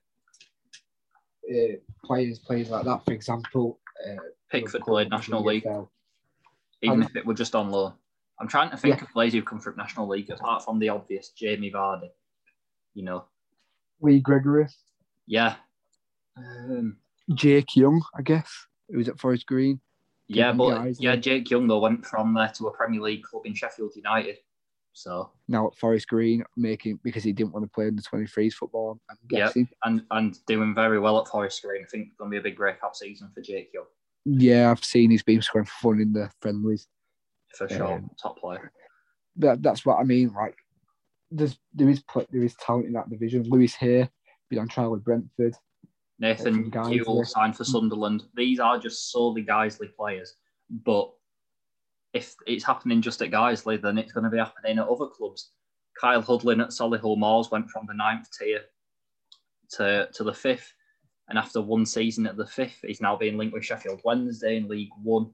B: uh, players, players like that, for example. Uh,
A: Pickford played National League,
B: EFL.
A: even
B: Um,
A: if it were just on loan. I'm trying to think
B: Yeah.
A: of players who've come from National League apart from the obvious Jamie Vardy. You know,
B: Lee Gregory,
A: yeah, um,
B: Jake Young, I guess, who was at Forest Green.
A: Yeah, but yeah. Jake Young though went from there to a Premier League club in Sheffield United. So
B: now at Forest Green, making because he didn't want to play in the 23s football. I'm
A: Yeah. and and doing very well at Forest Green. I think it's going to be a big breakout season for Jake Young
B: Yeah, I've seen he's been scoring for fun in the friendlies.
A: for sure.
B: Um,
A: Top player.
B: That, that's what I mean. Like, there's there is there is talent in that division. Lewis here, been on trial with Brentford.
A: Nathan Hewell signed for Sunderland. These are just solely Guiseley players. But if it's happening just at Guiseley, then it's going to be happening at other clubs. Kyle Hudlin at Solihull Moors went from the ninth tier to, to the fifth. And after one season at the fifth, he's now being linked with Sheffield Wednesday in League One.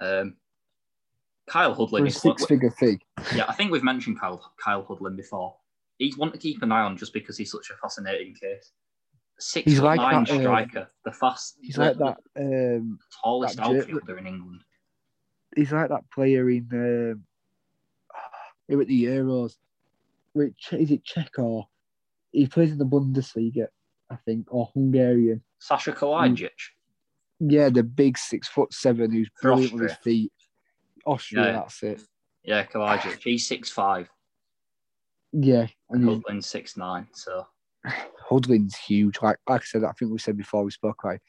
A: Um, Kyle Hudlin
B: a
A: is
B: six figure fee.
A: yeah, I think we've mentioned Kyle Kyle Hudlin before. He's one to keep an eye on just because he's such a fascinating case. Six
B: He's like
A: nine
B: that, uh,
A: striker, the fast,
B: He's
A: the,
B: like that. Um,
A: tallest
B: that
A: outfielder in England.
B: he's like that player in um, here at the Euros. Wait, Che- is it Czech or he plays in the Bundesliga, I think, or Hungarian.
A: Sasha Kalajdzic.
B: Yeah, the big six foot seven who's brilliant with his feet. Austria,
A: Yeah.
B: that's it.
A: Yeah, Kalajdzic. He's six five.
B: Yeah, and
A: Hudlin's six nine. So
B: Hudlin's huge. Like like I said, I think we said before we spoke. Like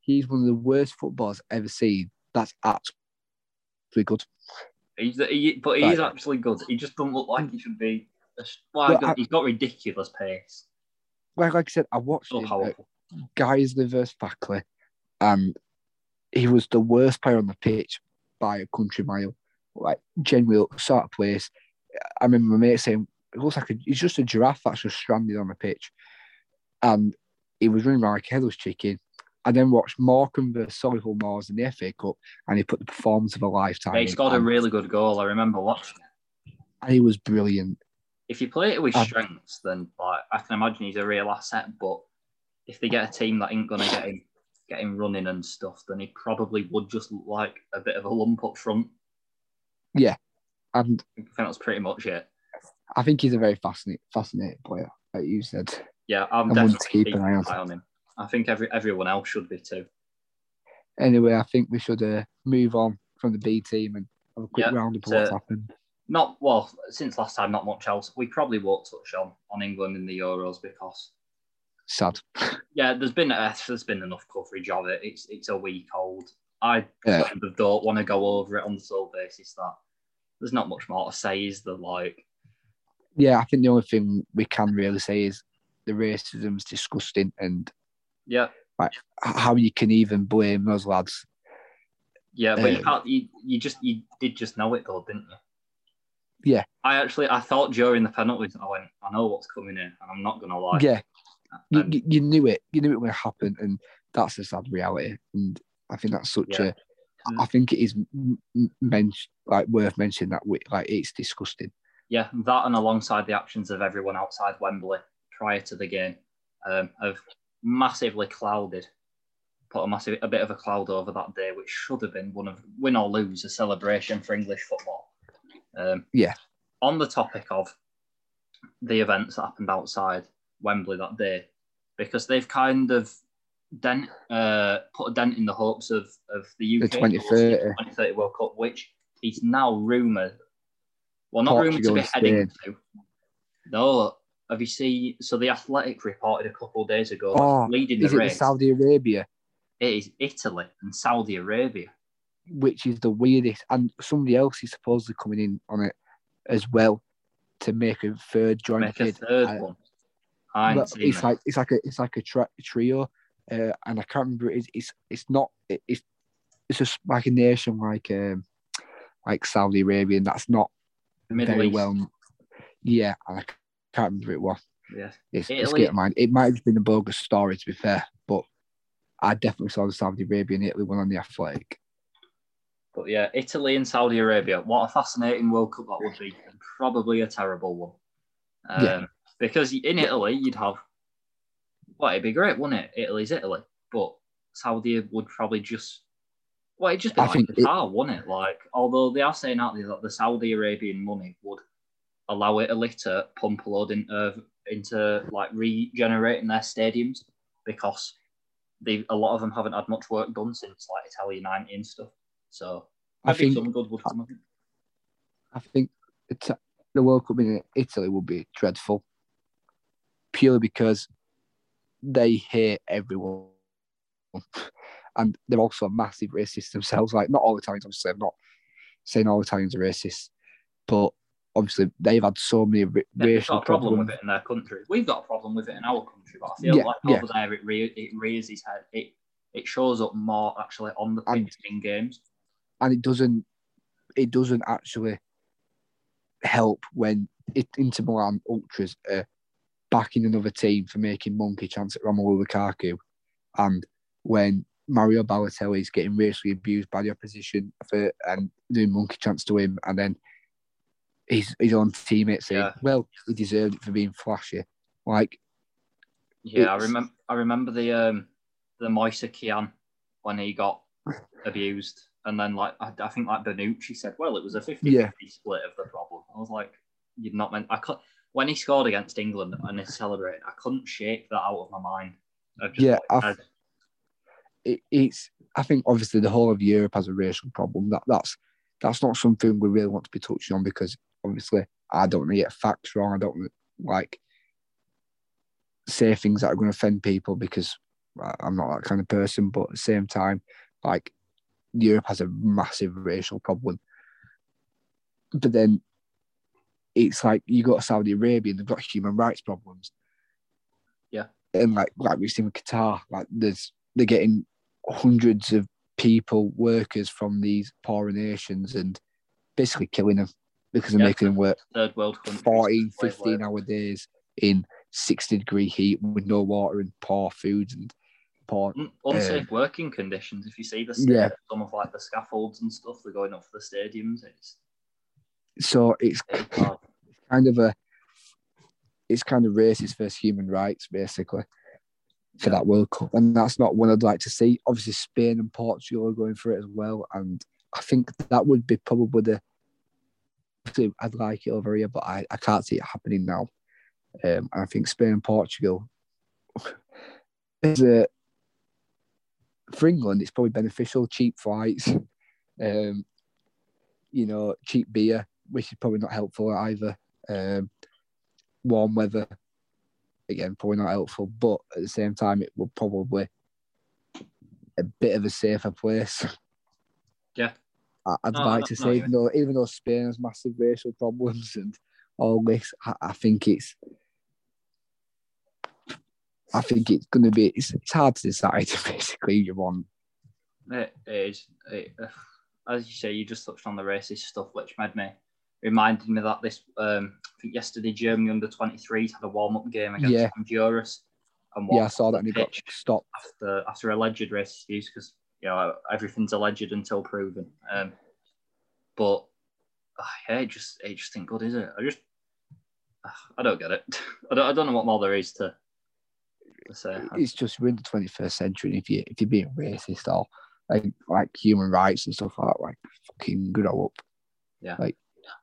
B: he's one of the worst footballers I've ever seen. That's absolutely good.
A: he's he, but he is
B: Right.
A: actually good. He just doesn't look like he should be. Well,
B: Well,
A: he's got-
B: I-
A: he's got ridiculous pace.
B: Like like I said, I watched
A: So powerful.
B: Guiseley versus Farsley, and he was the worst player on the pitch by a country mile. Like genuinely sort of place. I remember my mate saying it looks like a, he's just a giraffe that's just stranded on the pitch, and he was running like a headless chicken. I then watched Morecambe versus Solihull Moors in the FA Cup, and he put the performance of a lifetime.
A: Yeah, he scored a really good goal. I remember watching it.
B: and he was brilliant.
A: if you play it with strengths, then like I can imagine he's a real asset. But if they get a team that ain't gonna get him get him running and stuff, then he probably would just look like a bit of a lump up front.
B: Yeah, and
A: I think that's pretty much it.
B: I think he's a very fascinating, fascinating player, like you said.
A: Yeah, I'm
B: to
A: definitely
B: keep
A: keeping
B: an eye on.
A: him. I think every everyone else should be too.
B: Anyway, I think we should uh, move on from the B team and have a quick
A: Yeah,
B: roundup of what's happened.
A: Not well since last time. Not much else. We probably won't touch on on England in the Euros because
B: Sad.
A: yeah, there's been uh, there's been enough coverage of it. It's it's a week old. I
B: Yeah.
A: kind of don't want to go over it on the sole basis that there's not much more to say. Is there like
B: Yeah, I think the only thing we can really say is the racism's disgusting and
A: yeah
B: h- how you can even blame those lads.
A: yeah, but you
B: Um,
A: can't. You, you just you did just know it though, didn't you?
B: Yeah.
A: I actually I thought during the penalties I went I know what's coming in and I'm not gonna lie.
B: yeah, you,
A: And-
B: you, you knew it. You knew it would happen, and that's a sad reality. And I think that's such
A: Yeah.
B: a. I think it is men- like worth mentioning that we, like it's disgusting.
A: yeah, that and alongside the actions of everyone outside Wembley prior to the game um, have massively clouded, put a massive a bit of a cloud over that day, which should have been one of win or lose a celebration for English football. Um,
B: Yeah.
A: On the topic of the events that happened outside Wembley that day, because they've kind of dent uh, put a dent in the hopes of of the UK
B: The 2030.
A: 2030 World Cup, which is now rumoured. Well, not rumoured to be heading to. No, have you seen? So the Athletic reported a couple of days ago,
B: Oh,
A: leading the
B: Is it
A: race.
B: Saudi Arabia?
A: it is Italy and Saudi Arabia.
B: which is the weirdest. And somebody else is supposedly coming in on it as well to make a third joint
A: Make a third
B: I-
A: one. I ain't
B: well,
A: seen
B: it's
A: it.
B: like it's like a it's like a tra- trio, uh, and I can't remember. It's it's it's not. It, it's it's just like a nation like um like Saudi Arabia, and that's not
A: Middle
B: very
A: East.
B: well. Yeah, and I can't remember who it was.
A: Yeah.
B: It's, it's getting mine. It might have been a bogus story to be fair, but I definitely saw the Saudi Arabia and Italy one on the athletic.
A: But yeah, Italy and Saudi Arabia. What a fascinating World Cup that would be. and Probably a terrible one. Um,
B: Yeah.
A: Because in Italy, you'd have. Well, it'd be great, wouldn't it? Italy's Italy. But Saudi would probably just. Well, it'd just be
B: I
A: like
B: think it-
A: Qatar, wouldn't it? Like, although they are saying out there that the Saudi Arabian money would allow Italy to pump a load into, into like regenerating their stadiums because they a lot of them haven't had much work done since like Italia 90 and stuff. So
B: I
A: I think
B: think-
A: some good would come of it.
B: I think it's, the World Cup in Italy would be dreadful, purely because they hate everyone, and they're also a massive racists themselves. Like not all Italians, obviously. I'm not saying all Italians are racist, but obviously they've had so many ra-
A: Yeah, they've
B: racial
A: got a problem
B: problems.
A: with it in their country. We've got a problem with it in our country, but I feel
B: Yeah,
A: like
B: yeah.
A: over there it, re- it rears its head. It it shows up more actually on the pitch in games.
B: and it doesn't it doesn't actually help when it, Inter Milan ultras are backing another team for making monkey chants at Romelu Lukaku, and when Mario Balotelli is getting racially abused by the opposition for and doing monkey chants to him, and then his his own teammates saying,
A: Yeah.
B: "Well, he deserved it for being flashy." Like,
A: Yeah, I remember. I remember the um the Moise Kean when he got abused, and then like I, I think like Bonucci said, well, it was a 50-50
B: Yeah.
A: split of the problem. I was like, you'd not meant. I could when he scored against England and he celebrated, I couldn't shake that out of my mind.
B: Yeah,
A: like,
B: it, it's I think obviously the whole of Europe has a racial problem. That that's that's not something we really want to be touching on because obviously I don't want to get facts wrong. I don't want to like say things that are going to offend people because I'm not that kind of person. But at the same time, like Europe has a massive racial problem. But then it's like you go to Saudi Arabia and they've got human rights problems.
A: Yeah.
B: And like like we've seen with Qatar, like there's they're getting hundreds of people, workers from these poorer nations and basically killing them because they're making them work
A: third world
B: 14, 15 hour days in 60 degree heat with no water and poor food and poor.
A: Un- unsafe working conditions. If you see the
B: Um, Yeah.
A: some of like the scaffolds and stuff, they're going up for the stadiums. It's,
B: So it's
A: it's
B: kind of a, it's kind of racist versus human rights basically for
A: Yeah.
B: that World Cup. And that's not one I'd like to see. Obviously, Spain and Portugal are going for it as well. And I think that would be probably the, I'd like it over here, but I, I can't see it happening now. Um, and I think Spain and Portugal is a for England. It's probably beneficial. Cheap flights, um, you know, cheap beer, which is probably not helpful either. Um, warm weather, again, probably not helpful. But at the same time, it will probably a bit of a safer place.
A: Yeah.
B: I- I'd
A: No,
B: like
A: no,
B: to say, even though even though Spain has massive racial problems and all this, I, I think it's I think it's going to be it's, it's hard to decide basically who you want.
A: It is. It, uh, as you say, you just touched on the racist stuff, which made me reminded me that this. Um, I think yesterday Germany under 23s had a warm up game against
B: Yeah.
A: Honduras, and
B: Yeah, I saw that and he got stopped.
A: after after alleged racist use because you know everything's alleged until proven. Um, but uh, yeah, it just it just ain't good, is it? I just uh, I don't get it. I don't I don't know what more there is to, to say.
B: It's just we're in the twenty first century. And if you if you're being racist or like like human rights and stuff like that, like fucking grow up.
A: Yeah.
B: Like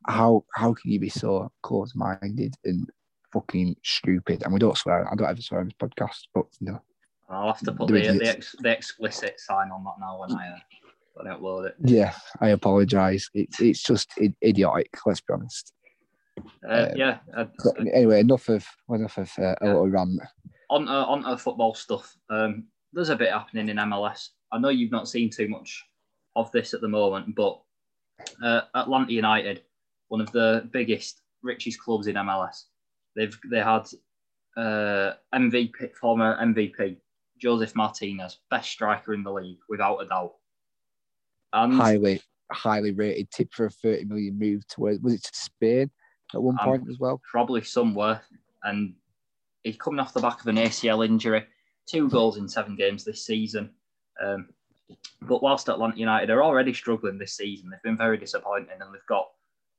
B: how how can you be so close minded and fucking stupid? And we don't swear. I don't ever swear on this podcast, but you know.
A: I'll have to put the, the, ex, the explicit sign on that now when I uh, when I upload it.
B: Yeah, I apologise. It's it's just idiotic. Let's be honest.
A: Uh,
B: Um,
A: yeah, uh,
B: But anyway, enough of enough of uh, a
A: Yeah.
B: little rant.
A: on uh, on to football stuff. Um, there's a bit happening in MLS. I know you've not seen too much of this at the moment, but uh, Atlanta United, one of the biggest, richest clubs in MLS, they've they had uh, MVP, former MVP Josef Martinez, best striker in the league without a doubt.
B: And highly, highly rated. Tip for a thirty million move to where was it to Spain at one point as well?
A: Probably somewhere. And he's coming off the back of an ACL injury. Two goals in seven games this season. Um, but whilst Atlanta United are already struggling this season, they've been very disappointing and they've got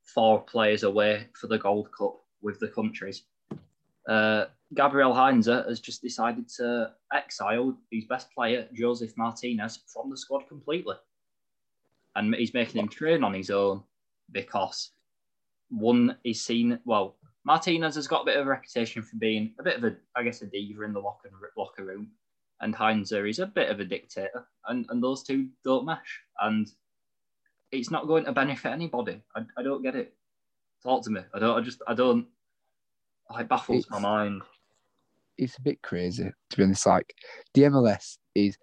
A: four players away for the Gold Cup with the countries. Uh, Gabriel Heinze has just decided to exile his best player, Josef Martinez, from the squad completely. And he's making him train on his own because one is seen, well, Martinez has got a bit of a reputation for being a bit of a, I guess, a diva in the locker, locker room. And Heinze is a bit of a dictator. And, and those two don't mesh. And it's not going to benefit anybody. I, I don't get it. Talk to me. I don't, I just, I don't, it baffles it's, my mind.
B: It's a bit crazy to be honest. Like the MLS is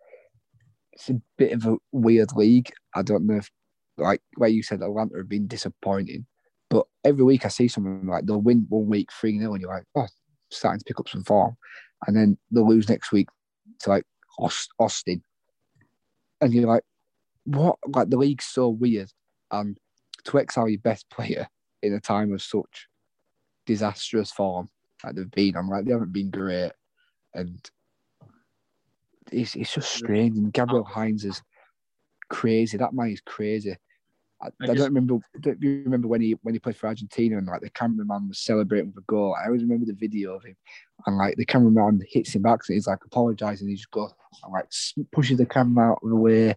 B: it's a bit of a weird league. I don't know if like where you said Atlanta have been disappointing, but every week I see something like they'll win one week 3 0 and you're like, oh, starting to pick up some form. And then they'll lose next week to like Austin. And you're like, what? Like the league's so weird. And to exile your best player in a time of such disastrous form that they've been on. Like they haven't been great, and it's it's just strange. And Gabriel Heinze is crazy. That man is crazy. I, I, just, don't remember. Do you remember when he when he played for Argentina and like the cameraman was celebrating with a goal? I always remember the video of him, and like the cameraman hits him back, so he's like apologising. He just goes and like pushes the camera out of the way,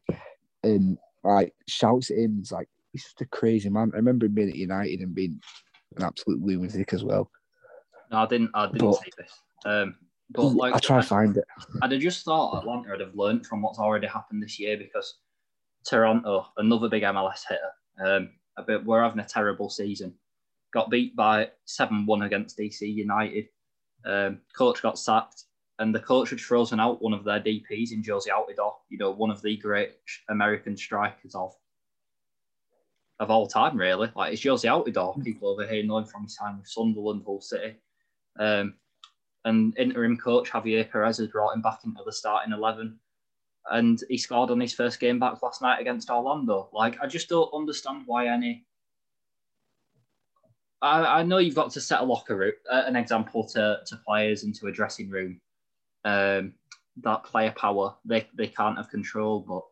B: and like shouts at him. It's like he's just a crazy man. I remember him being at United and being an absolute lunatic as well.
A: No, I didn't. I didn't but, see this. Um, but like,
B: I try to find it.
A: I'd have just thought Atlanta would have learned from what's already happened this year because Toronto, another big MLS hitter, um, a bit, we're having a terrible season. Got beat by seven one against DC United. Um, coach got sacked, and the coach had frozen out one of their DPS in Jozy Altidore. You know, one of the great American strikers of of all time, really. Like it's Jozy Altidore. People over here know him from his time with Sunderland, Hull City. Um, and interim coach Javier Perez has brought him back into the starting 11. And he scored on his first game back last night against Orlando. Like, I just don't understand why any. I, I know you've got to set a locker room, uh, an example to, to players into a dressing room. Um, that player power, they, they can't have control, but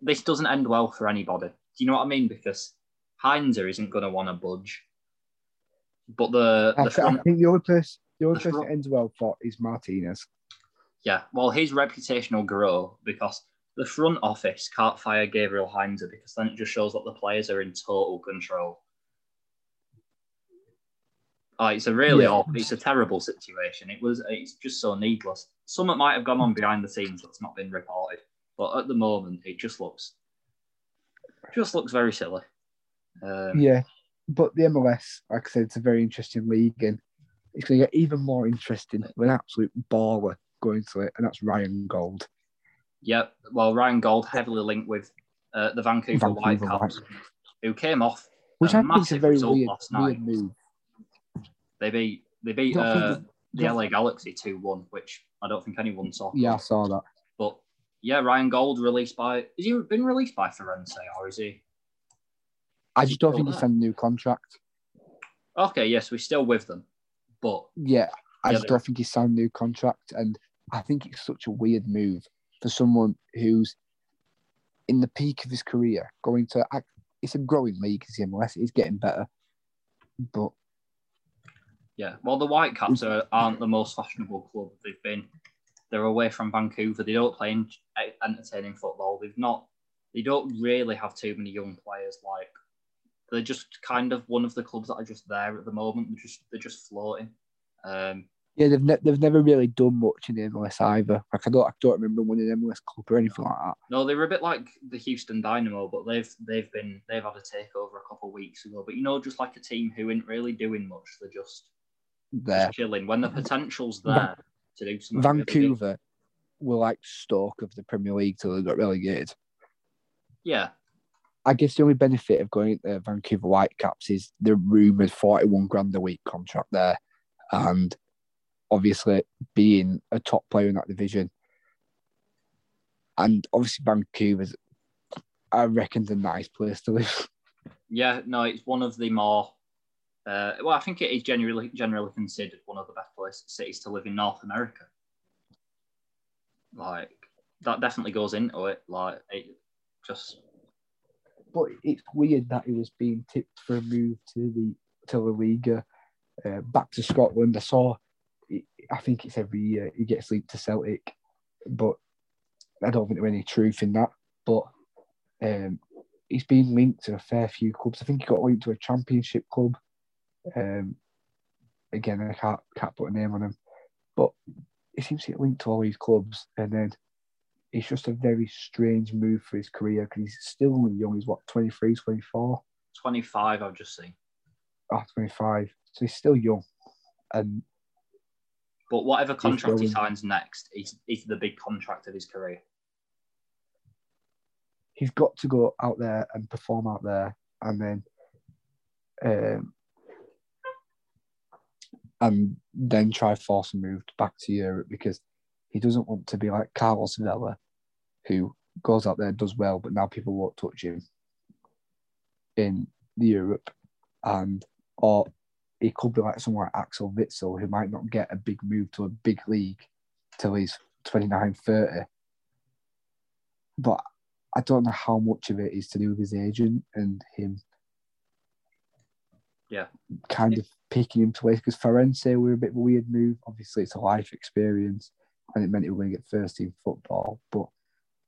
A: this doesn't end well for anybody. Do you know what I mean? Because Heinze isn't going to want to budge. But the, the
B: I, front, I think the only person the only person that ends well for is Martinez.
A: Yeah, well, his reputation will grow because the front office can't fire Gabriel Heinze because then it just shows that the players are in total control. Oh, it's a really yeah. awful, it's a terrible situation. It was it's just so needless. Some might have gone on behind the scenes that's not been reported, but at the moment it just looks just looks very silly.
B: Um, yeah, but the MLS, like I said, it's a very interesting league, and it's going to get even more interesting with an absolute baller going to it, and that's Ryan Gauld.
A: Yep. Well, Ryan Gauld heavily linked with uh, the Vancouver, Vancouver Whitecaps, White. who came off which a massive a very result weird, last night. Move. They beat they beat uh, the LA Galaxy two one, which I don't think anyone saw.
B: Yeah, I saw that.
A: But yeah, Ryan Gauld released by. Has he been released by Farense or is he?
B: I just don't think he signed a new contract.
A: Okay, yes, we're still with them, but
B: yeah, I just don't think he signed a new contract, and I think it's such a weird move for someone who's in the peak of his career going to. act, It's a growing league, as the MLS. It's getting better, but
A: yeah, well, the Whitecaps are, aren't the most fashionable club they've been they're away from Vancouver. They don't play entertaining football. They've not. They don't really have too many young players. Like they're just kind of one of the clubs that are just there at the moment. They're just they're just floating. Um,
B: yeah, they've ne- they've never really done much in the MLS either. Like I don't I don't remember winning an MLS Cup or anything like that.
A: No, they were a bit like the Houston Dynamo, but they've they've been they've had a takeover a couple of weeks ago. But you know, just like a team who ain't really doing much, they're just there just chilling. When the potential's there, to do
B: something. Vancouver really were like Stoke of the Premier League till they got relegated.
A: Yeah,
B: I guess the only benefit of going to Vancouver Whitecaps is the rumoured 41 grand a week contract there. And obviously being a top player in that division. And obviously Vancouver's, I reckon, a nice place to live.
A: yeah. No, it's one of the more. Uh, well, I think it is generally generally considered one of the best places cities to live in North America. Like that definitely goes into it. Like it just
B: but it's weird that he was being tipped for a move to the to the Liga, uh, back to Scotland. I saw, I think it's every year he gets linked to Celtic, but I don't think there's any truth in that. But um, he's been linked to a fair few clubs. I think he got linked to a Championship club. Um, again, I can't can't put a name on him, but he seems to get linked to all these clubs, and then it's just a very strange move for his career because he's still only young. He's what, 23, 24?
A: 25, I've just seen.
B: Oh, 25. So he's still young. And
A: but whatever contract he signs next, he's, he's the big contract of his career.
B: He's got to go out there and perform out there and then um, and then try force a move back to Europe because he doesn't want to be like Carlos Vela, who goes out there does well, but now people won't touch him in Europe, and or he could be like someone like Axel Witsel, who might not get a big move to a big league till he's 29, 30. But I don't know how much of it is to do with his agent and him.
A: Yeah.
B: Kind of picking him to waste because Farense were a bit of a weird move. Obviously, it's a life experience and it meant he was going to get first team football. But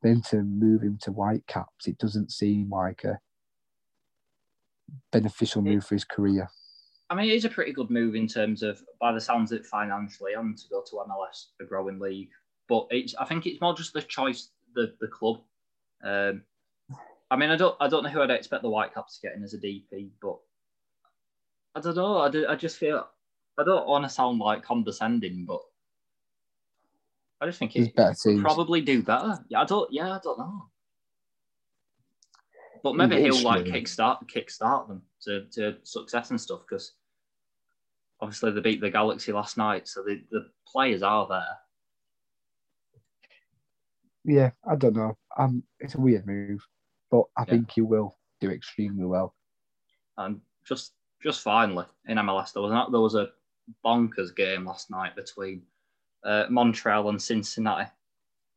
B: then to move him to Whitecaps, it doesn't seem like a beneficial move for his career.
A: I mean, it is a pretty good move in terms of, by the sounds of it, financially, and to go to MLS, a growing league. But it's, I think it's more just the choice, the the club. Um, I mean, I don't, I don't know who I'd expect the Whitecaps to get in as a DP, but I don't know. I, do, I just feel, I don't want to sound like condescending, but I just think teams. probably do better. Yeah, I don't. Yeah, I don't know. But maybe he'll like kickstart kickstart them to, to success and stuff because obviously they beat the Galaxy last night, so the, the players are there.
B: Yeah, I don't know. Um, it's a weird move, but I yeah. think he will do extremely well.
A: And just just finally in MLS, there was an, there was a bonkers game last night between uh, Montreal and Cincinnati.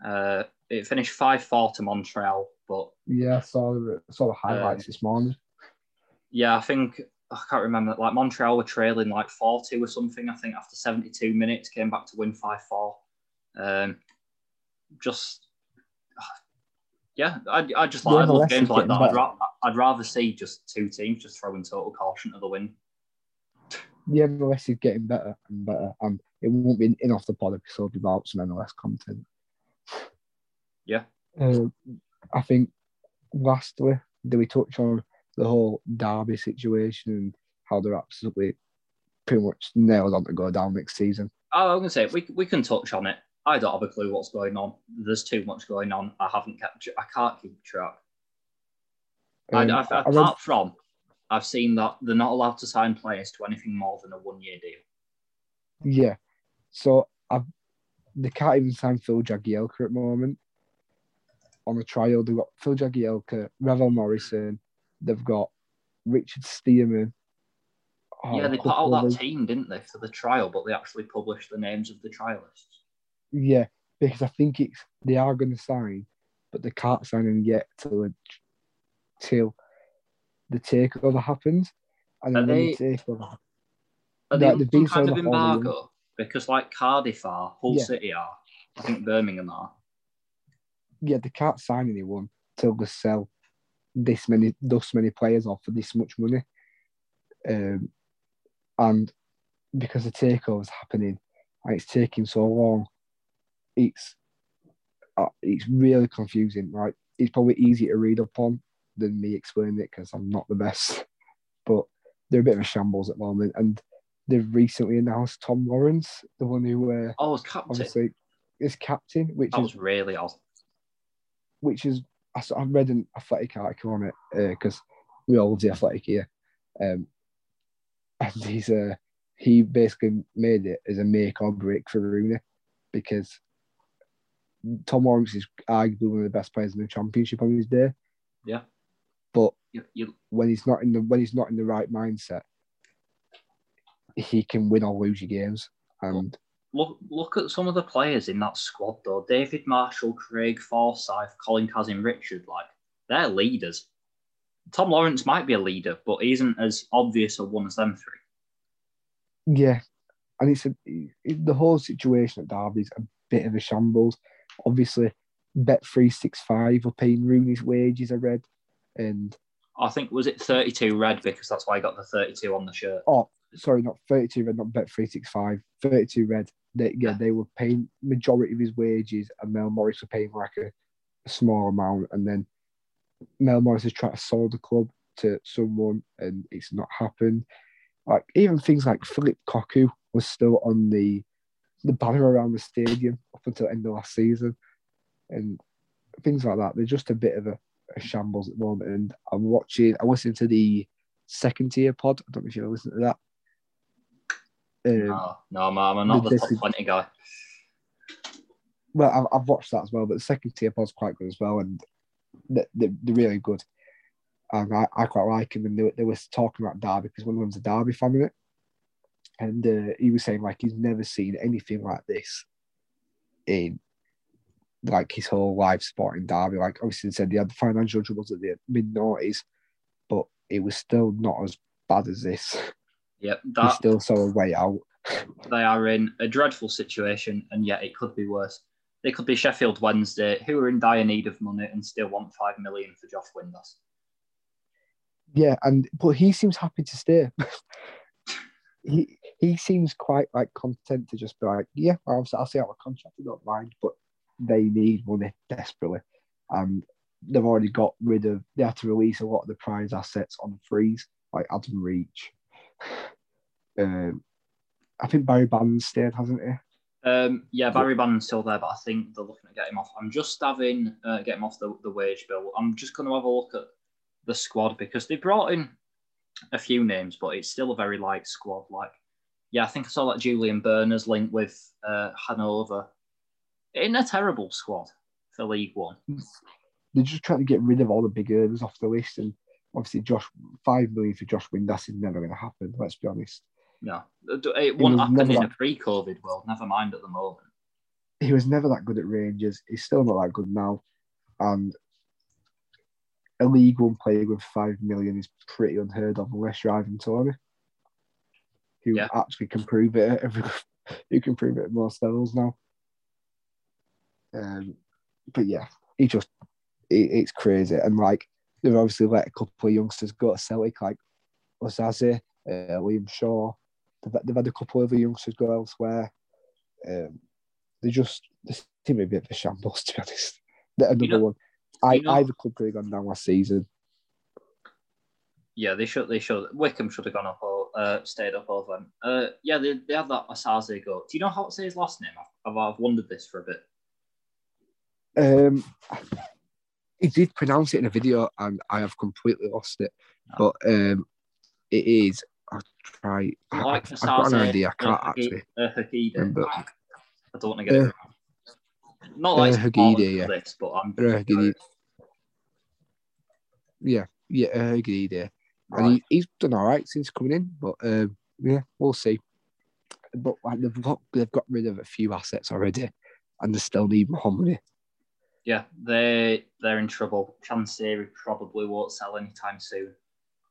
A: Uh, it finished 5 4 to Montreal, but.
B: Yeah, I saw, the, saw the highlights um, this morning.
A: Yeah, I think. I can't remember. Like Montreal were trailing like 4 2 or something, I think, after 72 minutes, came back to win 5 4. Um, just. Yeah, I, I just like I love games like that. I'd, ra- I'd rather see just two teams just throwing total caution to the wind.
B: The MLS is getting better and better, and it won't be an in off the pod episode without some MLS content.
A: Yeah.
B: Uh, I think lastly, do we touch on the whole Derby situation and how they're absolutely pretty much nailed on to go down next season?
A: Oh, I'm gonna say we we can touch on it. I don't have a clue what's going on. There's too much going on. I haven't kept. I can't keep track. Um, I, I, apart read, from, I've seen that they're not allowed to sign players to anything more than a one-year deal.
B: Yeah, so I've, they can't even sign Phil Jagielka at the moment. On the trial, they've got Phil Jagielka, Ravel Morrison, they've got Richard Stearman.
A: Oh, yeah, they put out that team, didn't they, for the trial, but they actually published the names of the trialists.
B: Yeah, because I think it's they are going to sign, but they can't sign them yet till till the takeover happens.
A: And are they, the takeover, are they like, kind of embargo? because like Cardiff are, Hull yeah. City are, I think Birmingham are.
B: Yeah, they can't sign anyone till they sell this many, thus many players off for this much money. Um, and because the takeover is happening and it's taking so long, it's uh, it's really confusing. Right, it's probably easy to read up on than me explaining it because I'm not the best. But they're a bit of a shambles at the moment, and they've recently announced Tom Lawrence, the one who uh,
A: oh, was captain. Obviously,
B: is captain, which
A: that
B: is
A: was really odd.
B: Which is I, I read an athletic article on it because we all love the athletic here. Um, and he's uh, he basically made it as a make or break for Rooney because Tom Lawrence is arguably one of the best players in the championship on his day.
A: Yeah.
B: But
A: You, you,
B: when he's not in the when he's not in the right mindset, he can win or lose your games. And
A: look look at some of the players in that squad though. David Marshall, Craig Forsyth, Colin Cousin, Richard, like they're leaders. Tom Lawrence might be a leader, but he isn't as obvious a one as them three.
B: yeah, and it's a, it- the whole situation at Derby is a bit of a shambles. Obviously, Bet three six five are paying Rooney's wages. I read, and
A: I think was it 32 red because that's why I got the 32 on the shirt.
B: oh, sorry, not thirty two red, not Bet three six five. Thirty two red. They, yeah,
A: Yeah.
B: they were paying majority of his wages, and Mel Morris were paying like a, a small amount, and then Mel Morris has tried to sell the club to someone, and it's not happened. Like even things like Phillip Cocu was still on the the banner around the stadium up until the end of last season, and things like that. They're just a bit of a, a shambles at the moment. And I'm watching. I listened to the second tier pod. I don't know if you listened to that. Um,
A: No, no, man, I'm not
B: the
A: the top 20 guy.
B: well, I've, I've watched that as well, but the second tier pod's quite good as well, and they, they, they're really good. And I, I quite like him, and they, they were talking about Derby because one of them's a Derby fan in it, and uh, he was saying like he's never seen anything like this in like his whole life sporting Derby. Like obviously, said he had the financial troubles at the mid noughties, but it was still not as bad as this.
A: Yep,
B: He still saw a way out.
A: they are in a dreadful situation, and yet it could be worse. They could be Sheffield Wednesday, who are in dire need of money and still want five million for Josh Windass.
B: Yeah, and but he seems happy to stay. he he seems quite like content to just be like, yeah, I'll, I'll see out my contract. I don't mind, but they need money desperately, and they've already got rid of. They had to release a lot of the prize assets on freeze, like Adam Reach. Um, I think Barry Bannon's stayed, hasn't he?
A: Um, yeah, Barry Bannon's still there, but I think they're looking at getting him off. I'm just having uh, get him off the, the wage bill. I'm just going to have a look at the squad because they brought in a few names, but it's still a very light squad. Like, yeah, I think I saw that Julian Börner's linked with uh, Hanover. In a terrible squad for League One.
B: They're just trying to get rid of all the big earners off the list, and obviously, Josh five million for Josh Windass is never going to happen. Let's be honest.
A: No, it won't happen in a pre-COVID world. Never mind at the moment.
B: he was never that good at Rangers. He's still not that good now. And a League One player with five million is pretty unheard of unless you're Ivan Toney, who
A: Yeah.
B: actually can prove it. Every, who can prove it at most levels now. Um, but yeah, he just it, it's crazy. And like they've obviously let a couple of youngsters go to Celtic, like Osaze, uh, Liam Shaw. They've, they've had a couple of other youngsters go elsewhere. Um, they just they seem a bit of a shambles, to be honest. The- Another
A: know-
B: one. I,
A: you know-
B: Club could have gone down last season.
A: Yeah, they should. They should. Wycombe should have gone up or uh, stayed up over them. Uh, yeah, they, they had that Osaze go. Do you know how to say his last name? I've, I've wondered this for a bit.
B: Um, he did pronounce it in a video, and I have completely lost it.
A: Oh.
B: But um, it is. I'll try. I,
A: Like
B: I've got an idea. I can't actually. Remember.
A: I don't want to get it
B: Uh,
A: wrong. Not like
B: uh, yeah.
A: this, but I'm.
B: Uh. Yeah, yeah, uh, idea. And he, he's done all right since coming in, but um, yeah, we'll see. But like, they've got they've got rid of a few assets already, and they still need more money.
A: Yeah, they they're in trouble. Chansiri probably won't sell anytime soon.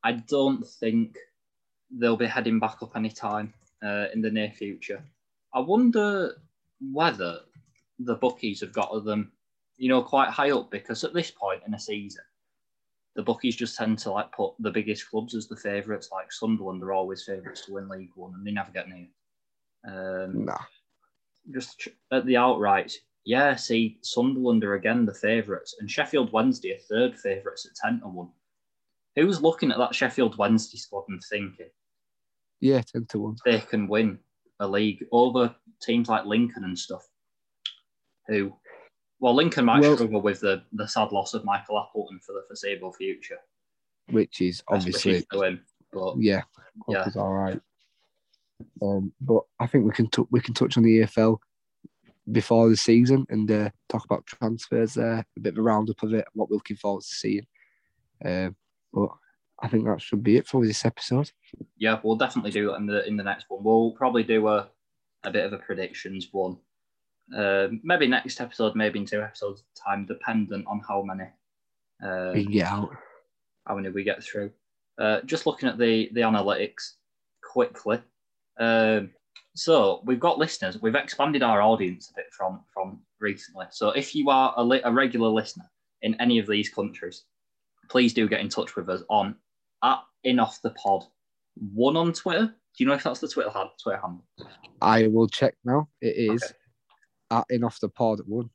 A: I don't think they'll be heading back up anytime uh, in the near future. I wonder whether the bookies have got them, you know, quite high up because at this point in a season, the bookies just tend to like put the biggest clubs as the favourites. Like Sunderland are always favourites to win League One, and they never get near. Um,
B: Nah,
A: just at the outright, yeah, see, Sunderland are again the favourites, and Sheffield Wednesday are third favourites at 10 to 1. Who's looking at that Sheffield Wednesday squad and thinking
B: yeah, ten to one.
A: they can win a league over teams like Lincoln and stuff? Who, Well, Lincoln might
B: Well-
A: struggle with the, the sad loss of Michael Appleton for the foreseeable future.
B: which is obviously
A: him. But
B: yeah,
A: Yeah.
B: yeah, all right. Um, but I think we can t- we can touch on the EFL before the season and uh, talk about transfers there, a bit of a roundup of it, what we're looking forward to seeing. Um, but I think that should be it for this episode.
A: yeah, we'll definitely do that in the in the next one. We'll probably do a, a bit of a predictions one. Um, maybe next episode, maybe in two episodes time, dependent on how many uh,
B: We can get out.
A: how many we get through. Uh, just looking at the the analytics quickly. Um, so we've got listeners. We've expanded our audience a bit from from recently. So if you are a, li- a regular listener in any of these countries, please do get in touch with us on at in off the pod one on Twitter. Do you know if that's the Twitter hand, Twitter handle?
B: I will check now. It is
A: Okay.
B: at in off the pod one.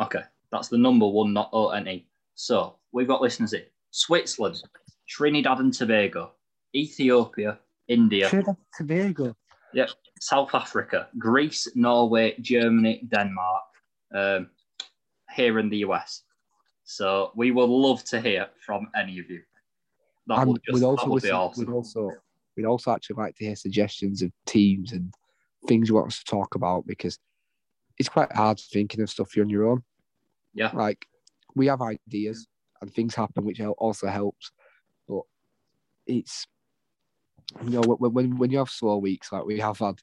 A: Okay, that's the number one, not O N E. So we've got listeners in Switzerland, Trinidad and Tobago, Ethiopia, India,
B: Trinidad and Tobago.
A: South Africa, Greece, Norway, Germany, Denmark, um, here in the US. So we would love to hear from any of you. That
B: and
A: would, just,
B: we'd
A: that
B: also listen,
A: awesome.
B: we'd also we'd also actually like to hear suggestions of teams and things you want us to talk about because it's quite hard thinking of stuff you're on your own.
A: Yeah.
B: Like we have ideas and things happen, which also helps, but it's you know when when when you have slow weeks like we have had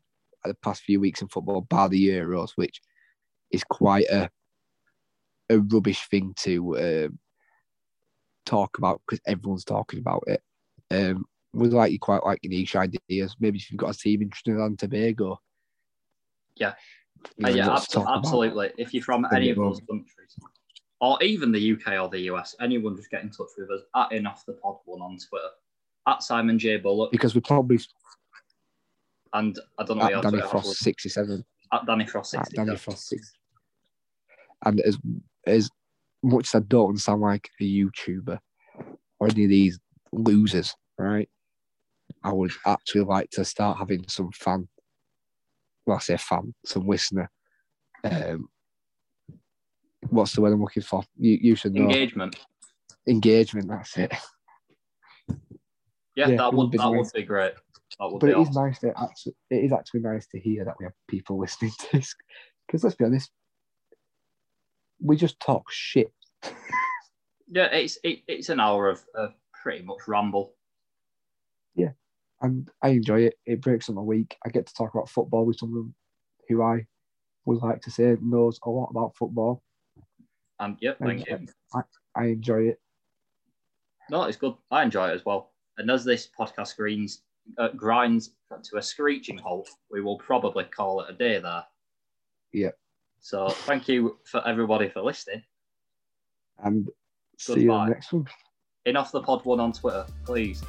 B: the past few weeks in football, bar the Euros, which is quite a a rubbish thing to um, talk about because everyone's talking about it. Um, we'd like you quite like niche ideas. Maybe if you've got a team in Trinidad and Tobago.
A: Yeah.
B: you
A: Uh, yeah, absolutely. If you're from any of those countries, or even the UK or the US, anyone just get in touch with us at in off the pod one on Twitter, at Simon J Bullock,
B: Because we probably
A: and I don't know
B: at Danny Frost sixty seven.
A: at Danny Frost
B: At. Danny Frost six. And as as much as I don't sound like a YouTuber or any of these losers, right? I would actually like to start having some fan. Well, I say fan, some listener. Um, what's the word I'm looking for? You, you should know.
A: Engagement.
B: Engagement. That's it.
A: Yeah,
B: Yeah,
A: that would that
B: nice.
A: would be great. Would
B: But
A: be
B: it is
A: awesome.
B: nice to actually. It is actually nice to hear that we have people listening to this. Because let's be honest, we just talk shit.
A: Yeah, it's it, it's an hour of, of pretty much ramble.
B: Yeah, and I enjoy it. It breaks up my week. I get to talk about football with someone who I would like to say knows a lot about football.
A: Um, and yeah, thank you.
B: I enjoy it.
A: No, it's good. I enjoy it as well. And as this podcast greens, uh, grinds to a screeching halt, we will probably call it a day there.
B: Yeah.
A: So thank you for everybody for listening.
B: And see you in the next one.
A: In off the pod one on Twitter, please.